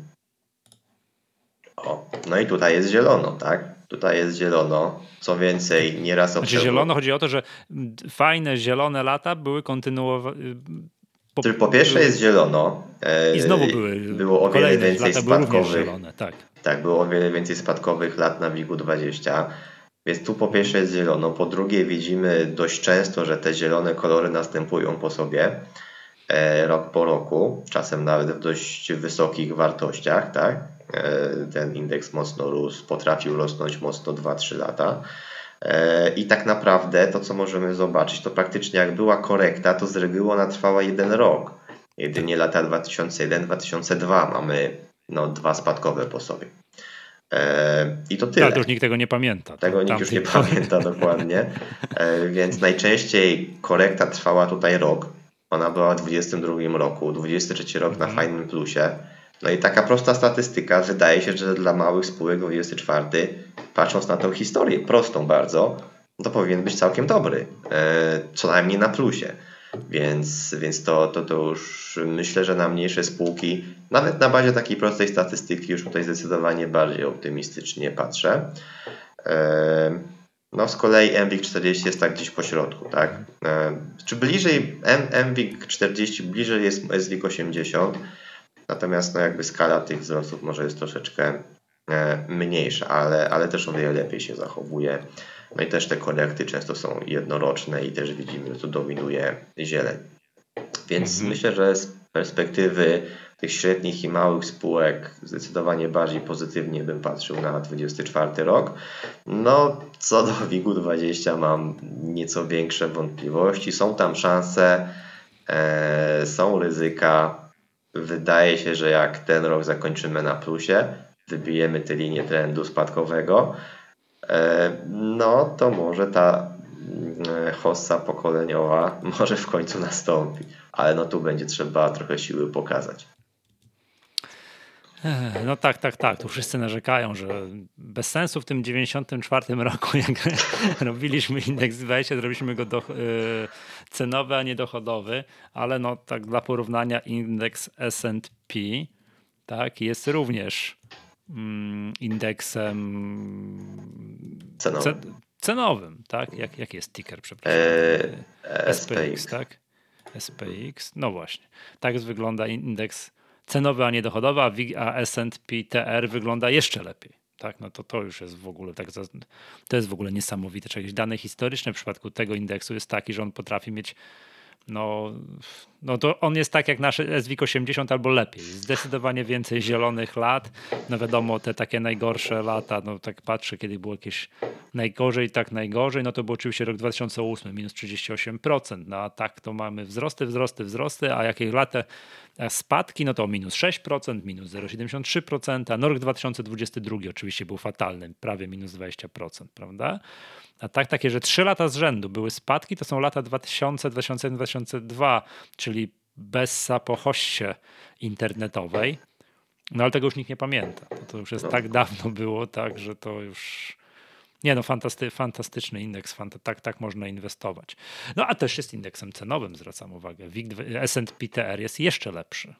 O, no i tutaj jest zielono, tak? Tutaj jest zielono. Co więcej, nieraz znaczy obserwuję... zielono chodzi o to, że fajne zielone lata były kontynuowane. Po, po pierwsze jest zielono. E, I znowu były. Było o wiele więcej spadkowych. Zielone, tak. tak, było o wiele więcej spadkowych lat na WIG-u 20. Więc tu po pierwsze jest zielono. Po drugie widzimy dość często, że te zielone kolory następują po sobie e, rok po roku, czasem nawet w dość wysokich wartościach, tak? E, ten indeks mocno rósł, potrafił rosnąć mocno 2-3 lata. E, I tak naprawdę to, co możemy zobaczyć, to praktycznie jak była korekta, to z reguły ona trwała jeden rok. Jedynie lata 2001-2002 mamy no, dwa spadkowe po sobie. E, I to tyle. Ale to już nikt tego nie pamięta. Tego nikt już nie pamięta dokładnie. Więc najczęściej korekta trwała tutaj rok. Ona była w 2022 roku, 23 rok na mhm. fajnym plusie. No i taka prosta statystyka, wydaje się, że dla małych spółek 24, patrząc na tą historię, prostą bardzo, to powinien być całkiem dobry, e, co najmniej na plusie. Więc, więc to, to, to już myślę, że na mniejsze spółki, nawet na bazie takiej prostej statystyki, już tutaj zdecydowanie bardziej optymistycznie patrzę. E, no z kolei MWIG 40 jest tak gdzieś po środku, tak? E, czy bliżej MWIG 40, bliżej jest SWIG 80, Natomiast no jakby skala tych wzrostów może jest troszeczkę e, mniejsza, ale, ale też o wiele lepiej się zachowuje. No i też te korekty często są jednoroczne i też widzimy, że tu dominuje zieleń. Więc mhm. myślę, że z perspektywy tych średnich i małych spółek zdecydowanie bardziej pozytywnie bym patrzył na 24 rok. No, co do WIG-u20 mam nieco większe wątpliwości. Są tam szanse, e, są ryzyka, Wydaje się, że jak ten rok zakończymy na plusie, wybijemy tę linię trendu spadkowego, e, no to może ta mm, hossa pokoleniowa może w końcu nastąpi, ale no tu będzie trzeba trochę siły pokazać. No tak, tak, tak. Tu wszyscy narzekają, że bez sensu w tym 94 roku, jak robiliśmy indeks 20, zrobiliśmy go do, cenowy, a nie dochodowy, ale no tak dla porównania indeks S&P tak, jest również mm, indeksem cenowym. cenowym, tak? Jak, jak jest ticker, przepraszam? E, SPX, tak? SPX, no właśnie. Tak wygląda indeks cenowy, a nie dochodowy, a S&P TR wygląda jeszcze lepiej. Tak, no to to już jest w ogóle tak, to jest w ogóle niesamowite. Czy jakieś dane historyczne w przypadku tego indeksu jest taki, że on potrafi mieć no No to on jest tak jak nasz SWIG 80 albo lepiej. Zdecydowanie więcej zielonych lat. No wiadomo, te takie najgorsze lata, no tak patrzę, kiedy było jakieś najgorzej, tak najgorzej, no to był oczywiście rok 2008, minus 38%. No a tak to mamy wzrosty, wzrosty, wzrosty, a jakie lata spadki, no to minus 6%, minus 0,73%. No rok 2022 oczywiście był fatalny, prawie minus 20%, prawda? A tak takie, że trzy lata z rzędu były spadki, to są lata 2000, 2001, 2002, czyli bez sapochoście internetowej. No ale tego już nikt nie pamięta. To, już jest no. tak dawno było, tak, że to już... Nie no, fantasty, fantastyczny indeks, fanta, tak, tak można inwestować. No a też jest indeksem cenowym, zwracam uwagę. S&P TR jest jeszcze lepszy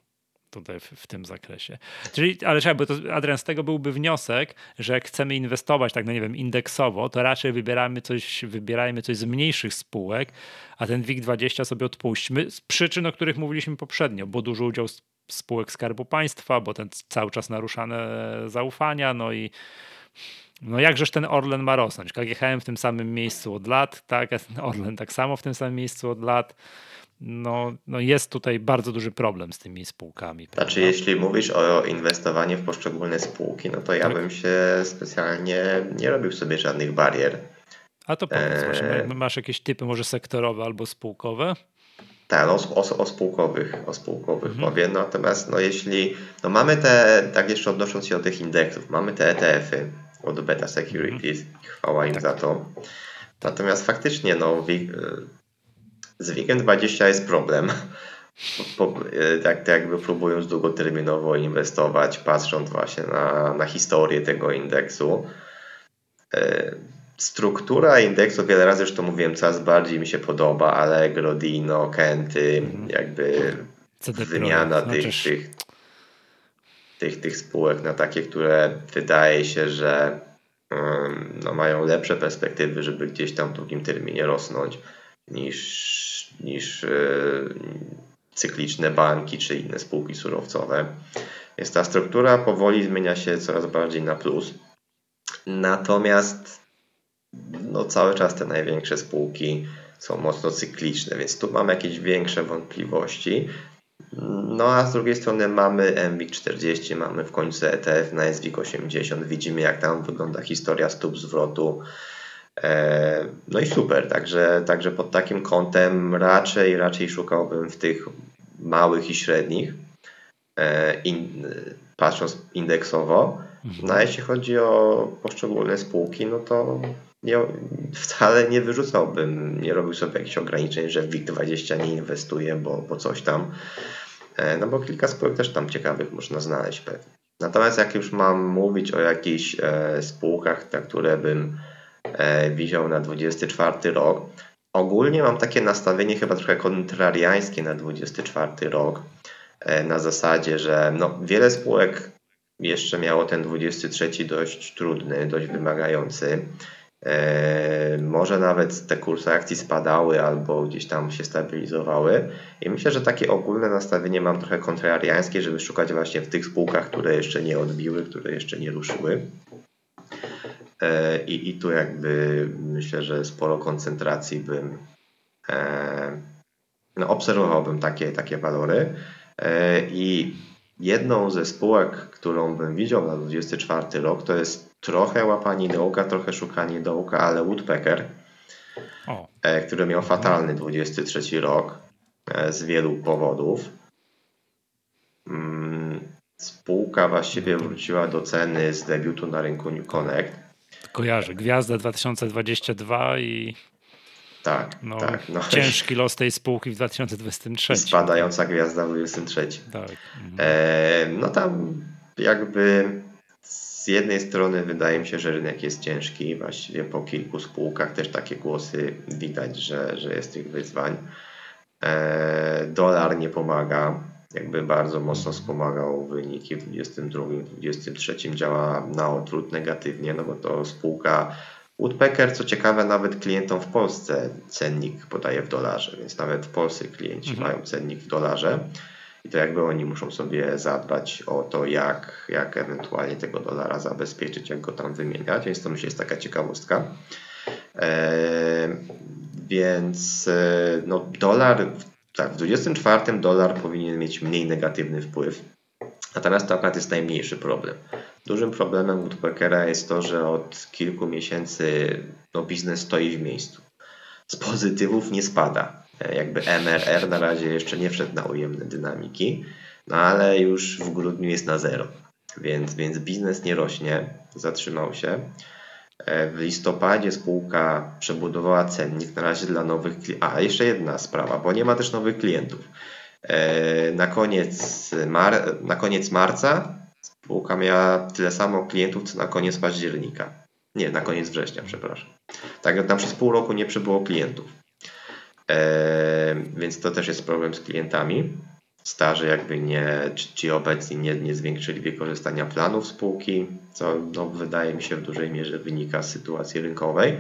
tutaj w, w, tym zakresie. Czyli, ale trzeba, bo to, Adrian, z tego byłby wniosek, że jak chcemy inwestować, tak no nie wiem, indeksowo, to raczej wybieramy coś, wybierajmy coś z mniejszych spółek, a ten WIG20 sobie odpuśćmy z przyczyn, o których mówiliśmy poprzednio, bo duży udział spółek Skarbu Państwa, bo ten cały czas naruszane zaufania, no i no jakżeż ten Orlen ma rosnąć? KGHM w tym samym miejscu od lat, tak? Orlen tak samo w tym samym miejscu od lat no, no jest tutaj bardzo duży problem z tymi spółkami. Prawda? Znaczy, jeśli mówisz o inwestowaniu w poszczególne spółki, no to ja tak. bym się specjalnie nie robił sobie żadnych barier. A to powiedz właśnie, e, masz jakieś typy może sektorowe albo spółkowe? Tak, no, o, o spółkowych, o spółkowych mhm. powiem. Natomiast no, jeśli no, mamy te, tak jeszcze odnosząc się do tych indeksów, mamy te ETF-y od Beta Securities, mhm. chwała im tak. za to. Natomiast faktycznie no, z Weekend 20 jest problem. Po, e, tak, tak jakby próbując długoterminowo inwestować, patrząc właśnie na, na historię tego indeksu. E, struktura indeksu, wiele razy już to mówiłem, coraz bardziej mi się podoba. Allegro, Dino, Kenty, mhm. jakby CD wymiana tych, tych, tych, tych spółek na takie, które wydaje się, że um, no, mają lepsze perspektywy, żeby gdzieś tam w długim terminie rosnąć niż niż e, cykliczne banki czy inne spółki surowcowe. Więc ta struktura powoli zmienia się coraz bardziej na plus. Natomiast no, cały czas te największe spółki są mocno cykliczne, więc tu mam jakieś większe wątpliwości. No a z drugiej strony mamy MWIG 40, mamy w końcu ETF na SWIG 80, widzimy jak tam wygląda historia stóp zwrotu no i super, także, także pod takim kątem raczej, raczej szukałbym w tych małych i średnich, e, in, patrząc indeksowo. Mhm. No a jeśli chodzi o poszczególne spółki, no to nie, wcale nie wyrzucałbym, nie robił sobie jakichś ograniczeń, że w WIG20 nie inwestuje, bo, bo coś tam. E, no bo kilka spółek też tam ciekawych można znaleźć pewnie. Natomiast jak już mam mówić o jakichś spółkach, na które bym E, widział na 24 rok. Ogólnie mam takie nastawienie chyba trochę kontrariańskie na 24 rok. E, na zasadzie, że no, wiele spółek jeszcze miało ten 23 dość trudny, dość wymagający. E, może nawet te kursy akcji spadały albo gdzieś tam się stabilizowały. I myślę, że takie ogólne nastawienie mam trochę kontrariańskie, żeby szukać właśnie w tych spółkach, które jeszcze nie odbiły, które jeszcze nie ruszyły. E, I, I tu jakby myślę, że sporo koncentracji bym e, no, obserwowałbym takie, takie walory. E, I jedną ze spółek, którą bym widział na 24 rok, to jest trochę łapanie dołka, trochę szukanie dołka, ale Woodpecker, o. który miał fatalny 23 rok z wielu powodów. Mm, spółka właściwie wróciła do ceny z debiutu na rynku New Connect Kojarzę. Gwiazda 2022 i tak, no, tak. No. Ciężki los tej spółki w 2023. I spadająca gwiazda w 2023. Tak. Mhm. E, no tam jakby z jednej strony wydaje mi się, że rynek jest ciężki. Właściwie po kilku spółkach też takie głosy widać, że, że jest tych wyzwań. E, dolar nie pomaga jakby bardzo mocno wspomagał wyniki w 22, 23 działa na odwrót negatywnie, no bo to spółka Woodpecker, co ciekawe, nawet klientom w Polsce cennik podaje w dolarze, więc nawet w Polsce klienci mhm. mają cennik w dolarze i to jakby oni muszą sobie zadbać o to, jak, jak ewentualnie tego dolara zabezpieczyć, jak go tam wymieniać, więc to myślę jest taka ciekawostka. Eee, więc e, no, dolar tak, w 24 dolar powinien mieć mniej negatywny wpływ. Natomiast to akurat jest najmniejszy problem. Dużym problemem Woodpeckera jest to, że od kilku miesięcy no, biznes stoi w miejscu. Z pozytywów nie spada. E, jakby MRR na razie jeszcze nie wszedł na ujemne dynamiki, no ale już w grudniu jest na zero. Więc, więc biznes nie rośnie, zatrzymał się. E, w listopadzie spółka przebudowała cennik na razie dla nowych klientów. A, jeszcze jedna sprawa, bo nie ma też nowych klientów. E, na koniec, mar na koniec marca spółka miała tyle samo klientów, co na koniec października. Nie, na koniec września, przepraszam. Tak, tam przez pół roku nie przybyło klientów. E, więc to też jest problem z klientami. Starzy jakby nie, czy ci obecni nie, nie zwiększyli wykorzystania planów spółki, co no, wydaje mi się w dużej mierze wynika z sytuacji rynkowej.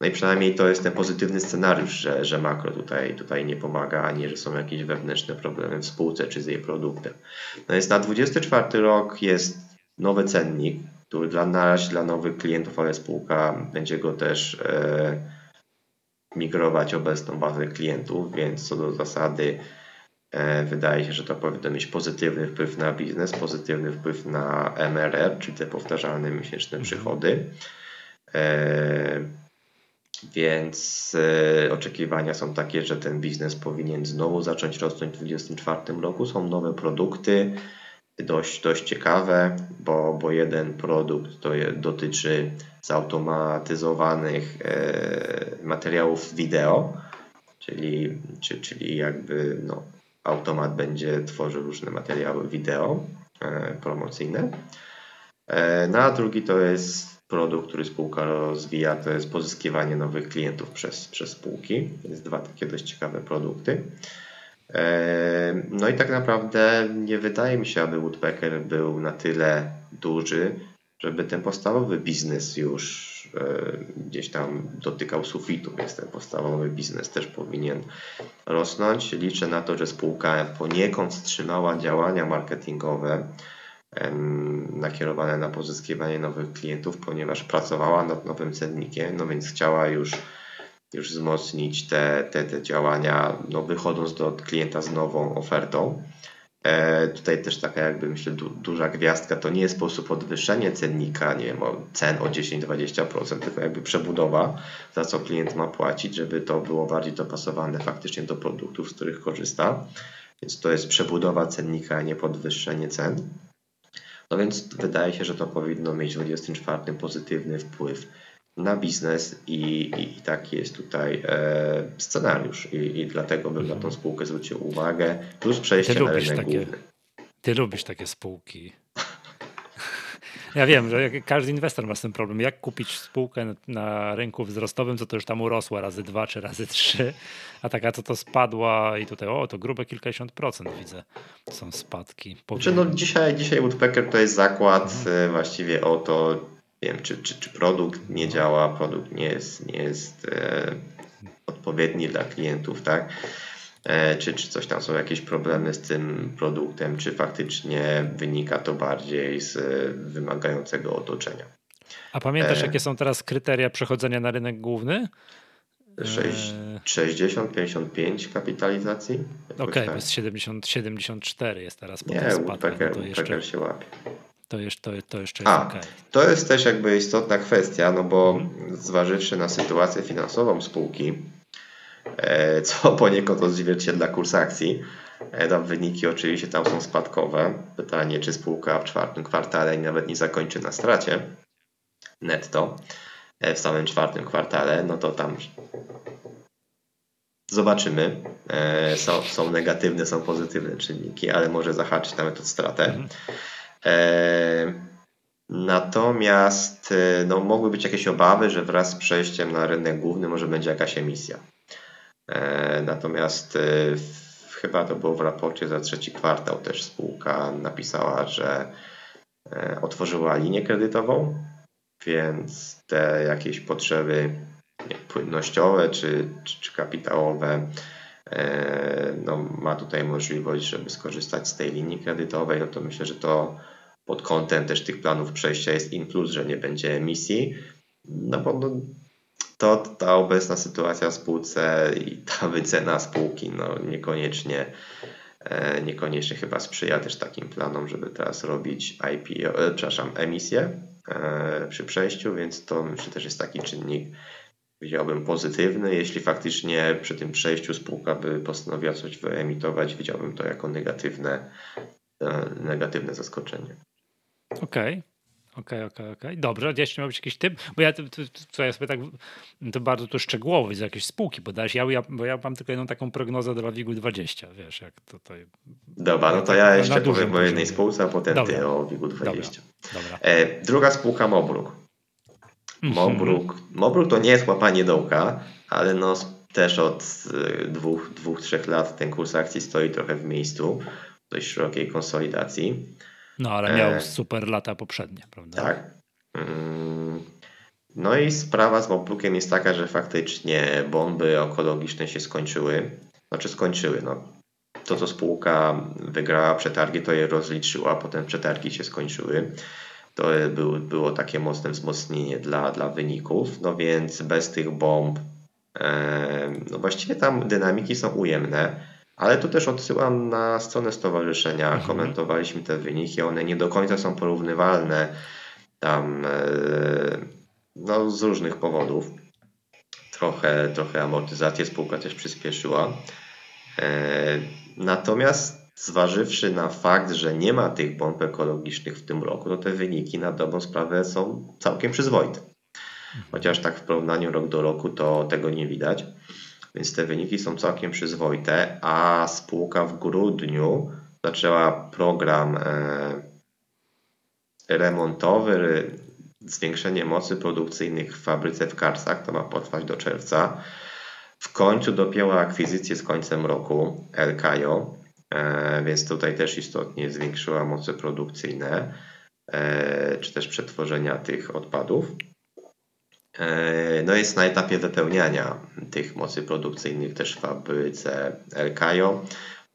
No i przynajmniej to jest ten pozytywny scenariusz, że, że makro tutaj, tutaj nie pomaga, a nie, że są jakieś wewnętrzne problemy w spółce czy z jej produktem. No więc na 24 rok jest nowy cennik, który dla, na razie dla nowych klientów, ale spółka będzie go też e, migrować obecną bazę klientów, więc co do zasady wydaje się, że to powinno mieć pozytywny wpływ na biznes, pozytywny wpływ na MRR, czyli te powtarzalne miesięczne przychody. E, więc e, oczekiwania są takie, że ten biznes powinien znowu zacząć rosnąć w 2024 roku. Są nowe produkty, dość, dość ciekawe, bo, bo jeden produkt to je, dotyczy zautomatyzowanych e, materiałów wideo, czyli, czy, czyli jakby no, automat będzie tworzył różne materiały wideo e, promocyjne. E, no a drugi to jest produkt, który spółka rozwija, to jest pozyskiwanie nowych klientów przez, przez spółki. Jest dwa takie dość ciekawe produkty. E, no i tak naprawdę nie wydaje mi się, aby Woodpecker był na tyle duży, żeby ten podstawowy biznes już e, gdzieś tam dotykał sufitu, więc ten podstawowy biznes też powinien rosnąć. Liczę na to, że spółka poniekąd wstrzymała działania marketingowe nakierowane na pozyskiwanie nowych klientów, ponieważ pracowała nad nowym cennikiem, no więc chciała już, już wzmocnić te, te, te działania, no wychodząc do klienta z nową ofertą. E, tutaj też taka jakby myślę du, duża gwiazdka, to nie jest sposób podwyższenie cennika, nie wiem, cen o 10-20%, tylko jakby przebudowa, za co klient ma płacić, żeby to było bardziej dopasowane faktycznie do produktów, z których korzysta. Więc to jest przebudowa cennika, a nie podwyższenie cen. No więc wydaje się, że to powinno mieć w 24 pozytywny wpływ na biznes i, i, i taki jest tutaj e, scenariusz I, i dlatego bym na tą spółkę zwrócił uwagę, plus przejście ty na rynek takie, główny. Ty lubisz takie spółki. Ja wiem, że każdy inwestor ma z tym problem. Jak kupić spółkę na rynku wzrostowym, co to już tam urosła razy dwa czy razy trzy, a taka to to spadła i tutaj o, to grube kilkadziesiąt procent widzę, są spadki. Znaczy, no, dzisiaj, dzisiaj Woodpecker to jest zakład mhm. E, właściwie o to, wiem, czy, czy, czy produkt nie działa, produkt nie jest, nie jest e, odpowiedni dla klientów, tak? E, czy, czy coś tam są jakieś problemy z tym produktem, czy faktycznie wynika to bardziej z e, wymagającego otoczenia. A pamiętasz, e... jakie są teraz kryteria przechodzenia na rynek główny? 60-55 kapitalizacji? Okej, okay, tak. jest 70, 74 jest teraz po Nie, Woodpecker, no jeszcze, się łapie. To, jeszcze, to, to jeszcze jest A, okay. To jest też jakby istotna kwestia, no bo mhm. zważywszy na sytuację finansową spółki, E, co poniekąd odzwierciedla kurs akcji. E, tam wyniki oczywiście tam są spadkowe. Pytanie, czy spółka w czwartym kwartale nawet nie zakończy na stracie netto e, w samym czwartym kwartale, no to tam zobaczymy. Są, są negatywne, są pozytywne czynniki, ale może zahaczyć nawet od stratę. Mhm. Natomiast no, mogły być jakieś obawy, że wraz z przejściem na rynek główny może będzie jakaś emisja. E, natomiast e, chyba to było w raporcie za trzeci kwartał też spółka napisała, że e, otworzyła linię kredytową, więc te jakieś potrzeby płynnościowe czy, czy, czy kapitałowe no, ma tutaj możliwość, żeby skorzystać z tej linii kredytowej, no to myślę, że to pod kątem też tych planów przejścia jest in plus, że nie będzie emisji, no bo no, to ta obecna sytuacja w spółce i ta wycena spółki no niekoniecznie e, niekoniecznie chyba sprzyja też takim planom, żeby teraz robić IPO, e, przepraszam, emisję e, przy przejściu, więc to myślę też jest taki czynnik, widziałbym pozytywny. Jeśli faktycznie przy tym przejściu spółka by postanowiła coś wyemitować, widziałbym to jako negatywne, negatywne zaskoczenie. Okej. Okay. Okej, okay, okej, okay, okej. Okay. Dobrze, jeszcze miał być jakiś typ? Bo ja, to, co ja sobie tak, to bardzo tu szczegółowo z jakiejś spółki podałeś, ja, ja, bo ja mam tylko jedną taką prognozę dla WIG-u 20, wiesz, jak to tutaj... Dobra, no to ja jeszcze powiem o jednej spółce, a potem Dobra. ty o WIG-u 20. Dobra. Dobra. E, druga spółka Mobruk. Mhm. Mobruk, Mobruk to nie jest łapanie dołka, ale no też od e, dwóch, dwóch, trzech lat ten kurs akcji stoi trochę w miejscu dość szerokiej konsolidacji. No, ale miał e... super lata poprzednie, prawda? Tak. Mm. No i sprawa z Mobrukiem jest taka, że faktycznie bomby ekologiczne się skończyły. Znaczy skończyły. No. To, co spółka wygrała przetargi, to je rozliczyła, potem przetargi się skończyły. To był, było takie mocne wzmocnienie dla, dla wyników. No więc bez tych bomb, e, no właściwie tam dynamiki są ujemne ale tu też odsyłam na stronę stowarzyszenia. Mhm. Komentowaliśmy te wyniki. One nie do końca są porównywalne tam e, no, z różnych powodów. Trochę, trochę amortyzację spółka też przyspieszyła. E, natomiast zważywszy na fakt, że nie ma tych bomb ekologicznych w tym roku, to te wyniki na dobrą sprawę są całkiem przyzwoite. Mhm. Chociaż tak w porównaniu rok do roku to tego nie widać więc te wyniki są całkiem przyzwoite, a spółka w grudniu zaczęła program e, remontowy, zwiększenie mocy produkcyjnych w fabryce w Karsach, to ma potrwać do czerwca. W końcu dopięła akwizycję z końcem roku LKO, e, więc tutaj też istotnie zwiększyła moce produkcyjne, e, czy też przetworzenia tych odpadów. E, no jest na etapie wypełniania tych mocy produkcyjnych też w fabryce Elkajo,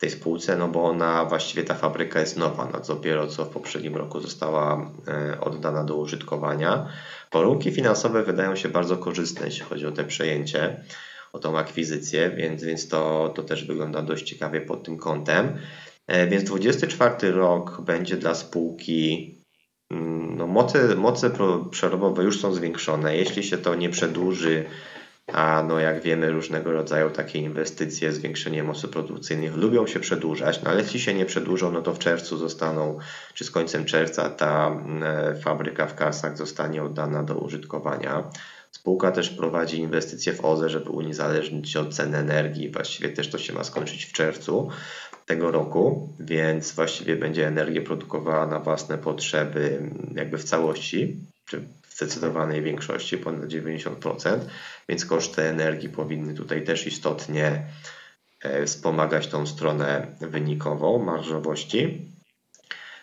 tej spółce, no bo ona właściwie ta fabryka jest nowa, no dopiero co w poprzednim roku została e, oddana do użytkowania. Warunki finansowe wydają się bardzo korzystne, jeśli chodzi o te przejęcie, o tą akwizycję, więc, więc to, to też wygląda dość ciekawie pod tym kątem. E, więc 24 rok będzie dla spółki no, moce, moce przerobowe już są zwiększone. Jeśli się to nie przedłuży, a no jak wiemy, różnego rodzaju takie inwestycje, zwiększenie mocy produkcyjnych lubią się przedłużać, no ale jeśli się nie przedłużą, no to w czerwcu zostaną, czy z końcem czerwca ta mm, e, fabryka w Karsach zostanie oddana do użytkowania. Spółka też prowadzi inwestycje w OZE, żeby uniezależnić się od cen energii. Właściwie też to się ma skończyć w czerwcu tego roku, więc właściwie będzie energię produkowała na własne potrzeby jakby w całości, czy w zdecydowanej większości, ponad 90%, więc koszty energii powinny tutaj też istotnie e, wspomagać tą stronę wynikową, marżowości.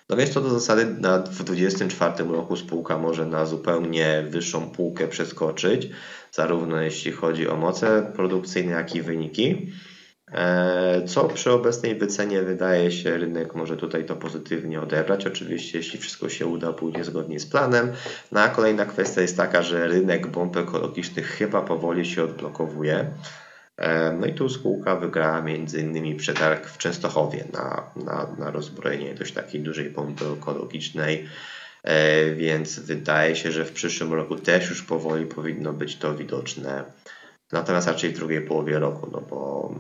No więc to do zasady w 2024 roku spółka może na zupełnie wyższą półkę przeskoczyć, zarówno jeśli chodzi o moce produkcyjne, jak i wyniki. E, co przy obecnej wycenie wydaje się, rynek może tutaj to pozytywnie odebrać. Oczywiście, jeśli wszystko się uda, pójdzie zgodnie z planem. No a kolejna kwestia jest taka, że rynek bomb ekologicznych chyba powoli się odblokowuje. E, no i tu spółka wygrała innymi przetarg w Częstochowie na, na, na rozbrojenie dość takiej dużej bomby ekologicznej. E, więc wydaje się, że w przyszłym roku też już powoli powinno być to widoczne Natomiast raczej w drugiej połowie roku, no bo,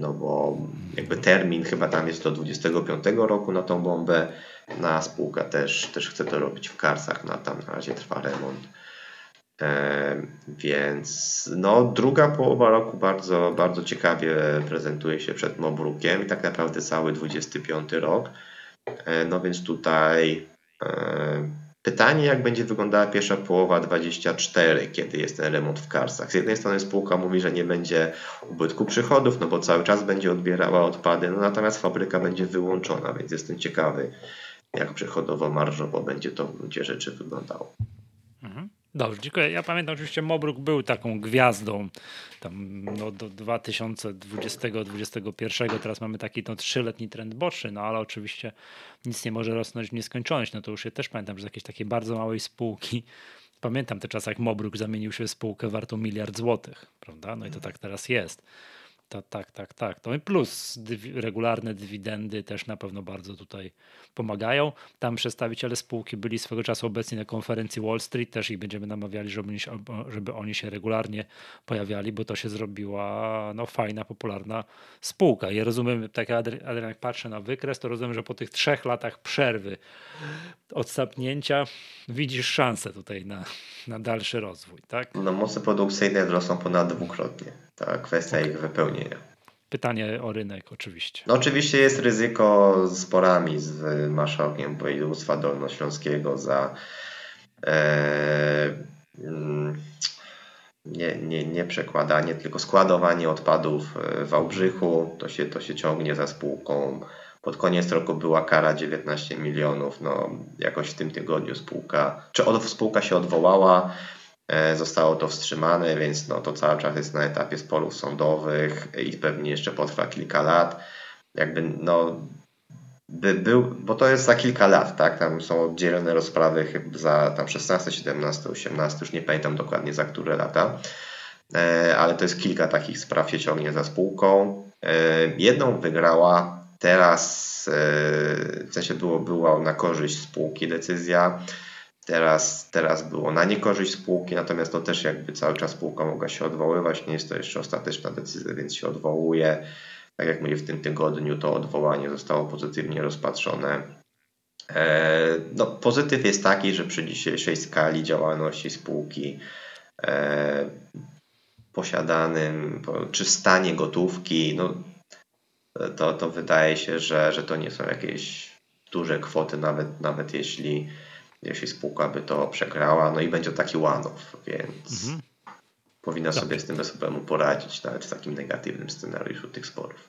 no bo jakby termin chyba tam jest do 25 roku na tą bombę. Na spółka też, też chce to robić w Karsach, na tam na razie trwa remont. E, więc no, druga połowa roku bardzo, bardzo ciekawie prezentuje się przed Mobrukiem i tak naprawdę cały 25 rok. E, no więc tutaj e, Pytanie, jak będzie wyglądała pierwsza połowa 24, kiedy jest ten remont w Karsach. Z jednej strony spółka mówi, że nie będzie ubytku przychodów, no bo cały czas będzie odbierała odpady, no natomiast fabryka będzie wyłączona, więc jestem ciekawy, jak przychodowo, marżowo będzie to w gruncie rzeczy wyglądało. Mhm. Dobrze, dziękuję. Ja pamiętam oczywiście Mobruk był taką gwiazdą tam no, do 2020-2021. Teraz mamy taki no, trzyletni trend boczny, no ale oczywiście nic nie może rosnąć w nieskończoność. No to już ja też pamiętam, że z jakiejś takiej bardzo małej spółki Pamiętam te czasy, jak Mobruk zamienił się w spółkę wartą miliard złotych, prawda? No i to tak teraz jest. To, tak, tak, tak. To plus regularne dywidendy też na pewno bardzo tutaj pomagają. Tam przedstawiciele spółki byli swego czasu obecni na konferencji Wall Street, też ich będziemy namawiali, żeby oni się, żeby oni się regularnie pojawiali, bo to się zrobiła no, fajna, popularna spółka. I rozumiem, tak Adrian, jak patrzę na wykres, to rozumiem, że po tych trzech latach przerwy, odsapnięcia, widzisz szansę tutaj na, na dalszy rozwój, tak? No moce produkcyjne wzrosną ponad dwukrotnie. Ta kwestia okay. ich wypełnienia. Pytanie o rynek oczywiście. No oczywiście jest ryzyko z porami z marszałkiem województwa dolnośląskiego za e, mm, nie, nie, nie przekładanie, tylko składowanie odpadów w Wałbrzychu. To się, to się ciągnie za spółką. Pod koniec roku była kara 19 milionów. No, jakoś w tym tygodniu spółka, czy od, spółka się odwołała, e, zostało to wstrzymane, więc no, to cały czas jest na etapie sporów sądowych i pewnie jeszcze potrwa kilka lat. Jakby no, by był, bo to jest za kilka lat, tak? Tam są oddzielone rozprawy chyba za tam 16, 17, 18, już nie pamiętam dokładnie za które lata, e, ale to jest kilka takich spraw się ciągnie za spółką. E, jedną wygrała, teraz e, w sensie było, była na korzyść spółki decyzja, teraz, teraz było na niekorzyść spółki, natomiast to też jakby cały czas spółka mogła się odwoływać, nie jest to jeszcze ostateczna decyzja, więc się odwołuje tak jak mówię, w tym tygodniu to odwołanie zostało pozytywnie rozpatrzone. E, no, pozytyw jest taki, że przy dzisiejszej skali działalności spółki e, posiadanym, czy stanie gotówki, no, to, to wydaje się, że, że to nie są jakieś duże kwoty, nawet, nawet jeśli, jeśli spółka by to przegrała. No i będzie taki one-off, więc mhm powinna Dobrze. sobie z tym bez problemu poradzić, nawet w takim negatywnym scenariuszu tych sporów.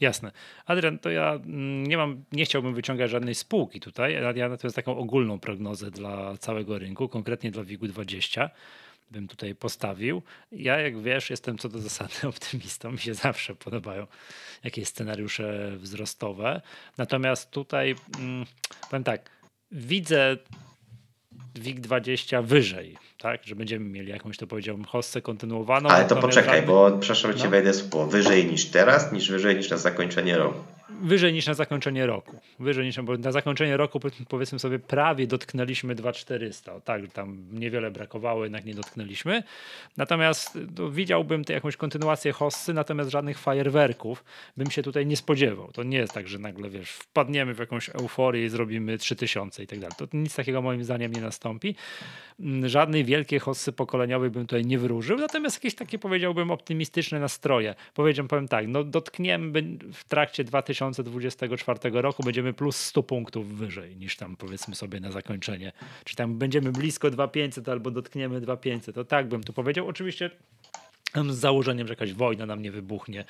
Jasne. Adrian, to ja mm, nie mam, nie chciałbym wyciągać żadnej spółki tutaj, ja natomiast taką ogólną prognozę dla całego rynku, konkretnie dla WIG-20 bym tutaj postawił. Ja, jak wiesz, jestem co do zasady optymistą. Mi się zawsze podobają jakieś scenariusze wzrostowe. Natomiast tutaj mm, powiem tak, widzę WIG20 wyżej, tak? Że będziemy mieli jakąś, to powiedziałbym, hossę kontynuowaną. Ale to poczekaj, bo przepraszam, no. ci wejdę słowo. Wyżej niż teraz, niż wyżej niż na zakończenie roku wyżej niż na zakończenie roku. Wyżej niż, bo na zakończenie roku powiedzmy sobie prawie dotknęliśmy 2400. Tak, tam niewiele brakowało, jednak nie dotknęliśmy. Natomiast no, widziałbym tu jakąś kontynuację hossy, natomiast żadnych fajerwerków bym się tutaj nie spodziewał. To nie jest tak, że nagle wiesz, wpadniemy w jakąś euforię i zrobimy 3000 i tak dalej. To nic takiego moim zdaniem nie nastąpi. Mm, żadnej wielkiej hossy pokoleniowej bym tutaj nie wróżył, natomiast jakieś takie powiedziałbym optymistyczne nastroje. Powiedziałbym, powiem tak, no dotkniemy w trakcie 2000 2024 roku będziemy plus 100 punktów wyżej niż tam powiedzmy sobie na zakończenie. Czy tam będziemy blisko 2500 albo dotkniemy 2500. To tak bym tu powiedział. Oczywiście z założeniem, że jakaś wojna nam nie wybuchnie,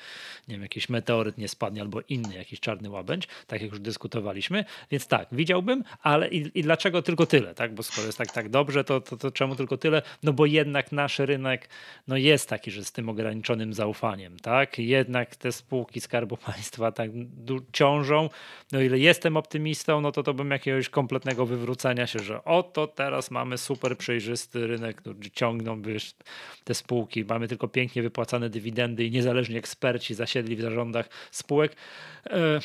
nie wiem, jakiś meteoryt nie spadnie albo inny jakiś czarny łabędź, tak jak już dyskutowaliśmy. Więc tak, widziałbym, ale i, i dlaczego tylko tyle, tak? Bo skoro jest tak, tak dobrze, to, to, to, czemu tylko tyle? No bo jednak nasz rynek no jest taki, że z tym ograniczonym zaufaniem, tak? Jednak te spółki Skarbu Państwa tak ciążą. No ile jestem optymistą, no to to bym jakiegoś kompletnego wywrócenia się, że oto teraz mamy super przejrzysty rynek, no, ciągną wiesz, te spółki, mamy tylko pięknie wypłacane dywidendy i niezależni eksperci zasiedli w zarządach spółek. E,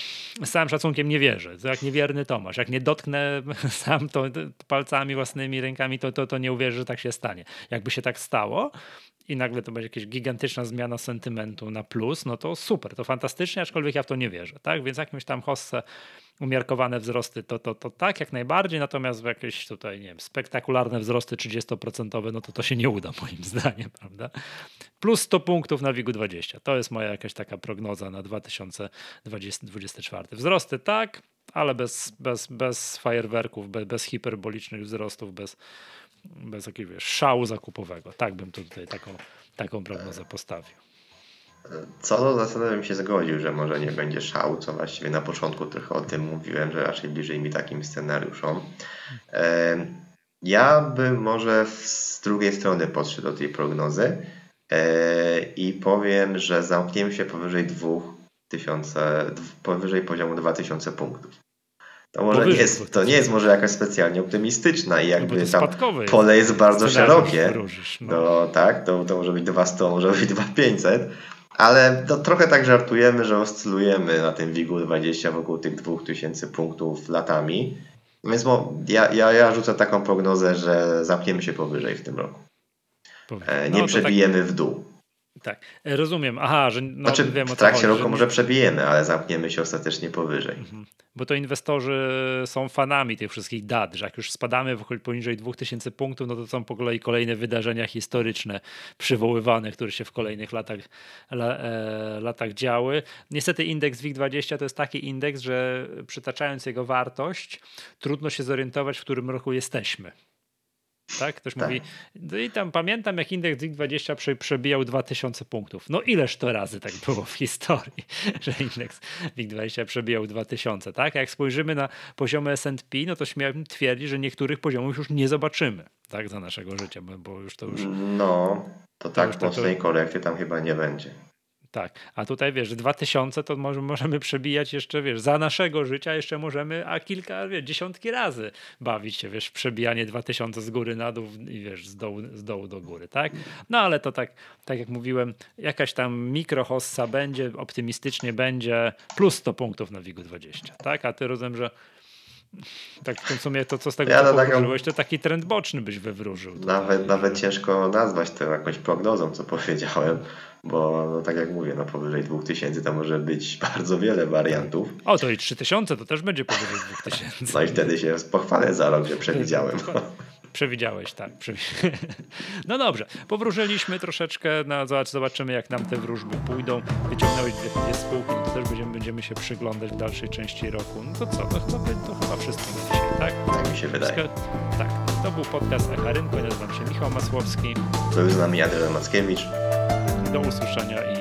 z całym szacunkiem nie wierzę. To jak niewierny Tomasz. Jak nie dotknę sam to palcami, własnymi rękami, to, to, to nie uwierzę, że tak się stanie. Jakby się tak stało, i nagle to będzie jakaś gigantyczna zmiana sentymentu na plus, no to super, to fantastycznie, aczkolwiek ja w to nie wierzę, tak? Więc jakimś tam hossę umiarkowane wzrosty, to, to, to tak, jak najbardziej, natomiast jakieś tutaj, nie wiem, spektakularne wzrosty 30%, no to to się nie uda moim zdaniem, prawda? Plus 100 punktów na WIG-u 20. To jest moja jakaś taka prognoza na 2024. Wzrosty tak, ale bez, bez, bez fajerwerków, bez, bez hiperbolicznych wzrostów, bez, bez jakiegoś szału zakupowego. Tak bym tutaj taką, taką prognozę postawił. Co do zasady bym się zgodził, że może nie będzie szału, co właściwie na początku trochę o tym mówiłem, że raczej bliżej mi takim scenariuszom. Ja bym może z drugiej strony podszedł do tej prognozy e, i powiem, że zamkniemy się powyżej 2000, powyżej poziomu 2000 punktów. to może nie jest, to nie jest może jakaś specjalnie optymistyczna i no jakby no tam pole jest bardzo szerokie. no. to, tak, to, to może być 200, może być 2500, ale to trochę tak żartujemy, że oscylujemy na tym WIG-u 20 wokół tych 2000 punktów latami. Więc ja, ja, ja rzucę taką prognozę, że zamkniemy się powyżej w tym roku. E, nie no, przebijemy tak... w dół. Tak, e, rozumiem. Aha, że no, znaczy, wiem, w trakcie roku może przebijemy, ale zamkniemy się ostatecznie powyżej. Mhm. Bo to inwestorzy są fanami tych wszystkich dat, że jak już spadamy w poniżej 2000 punktów, no to są po kolei kolejne wydarzenia historyczne przywoływane, które się w kolejnych latach, la, e, latach działy. Niestety indeks WIG20 to jest taki indeks, że przytaczając jego wartość, trudno się zorientować, w którym roku jesteśmy. Tak? Ktoś tak. mówi, no i tam pamiętam, jak indeks WIG20 prze, przebijał 2000 punktów. No ileż to razy tak było w historii, że indeks WIG20 przebijał 2000, tak? Jak spojrzymy na poziomy S&P, no to śmiałem twierdzić, że niektórych poziomów już nie zobaczymy, tak? Za naszego życia, bo już to już... No, to tak to mocnej to... korekty tam chyba nie będzie. Tak, a tutaj wiesz, 2000 to może, możemy przebijać jeszcze, wiesz, za naszego życia jeszcze możemy, a kilka, wiesz, dziesiątki razy bawić się, wiesz, przebijanie 2000 z góry na dół i wiesz, z dołu, z dołu do góry, tak? No ale to tak, tak jak mówiłem, jakaś tam mikrohossa będzie, optymistycznie będzie, plus 100 punktów na WIG 20, tak? A ty rozumiem, że tak w sumie to, co z tego ja co taką... to taki trend boczny byś wywróżył. Nawet, nawet ciężko nazwać to jakąś prognozą, co powiedziałem, bo no, tak jak mówię, no powyżej 2000 to może być bardzo wiele wariantów. O, to i 3000 to też będzie powyżej 2000. No i wtedy się pochwalę za rok, że przewidziałem. Przewidziałeś, tak. No dobrze, powróżyliśmy troszeczkę, no, zobaczymy jak nam te wróżby pójdą. Wyciągnąłeś dwie, dwie spółki, to też będziemy, będziemy się przyglądać w dalszej części roku. No to co, to chyba, to chyba wszystko na dzisiaj, tak? Tak mi się wydaje. Wszystko, tak, to był podcast Echa Rynku, ja nazywam się Michał Masłowski. Był z nami Adrian Mackiewicz. Do usłyszenia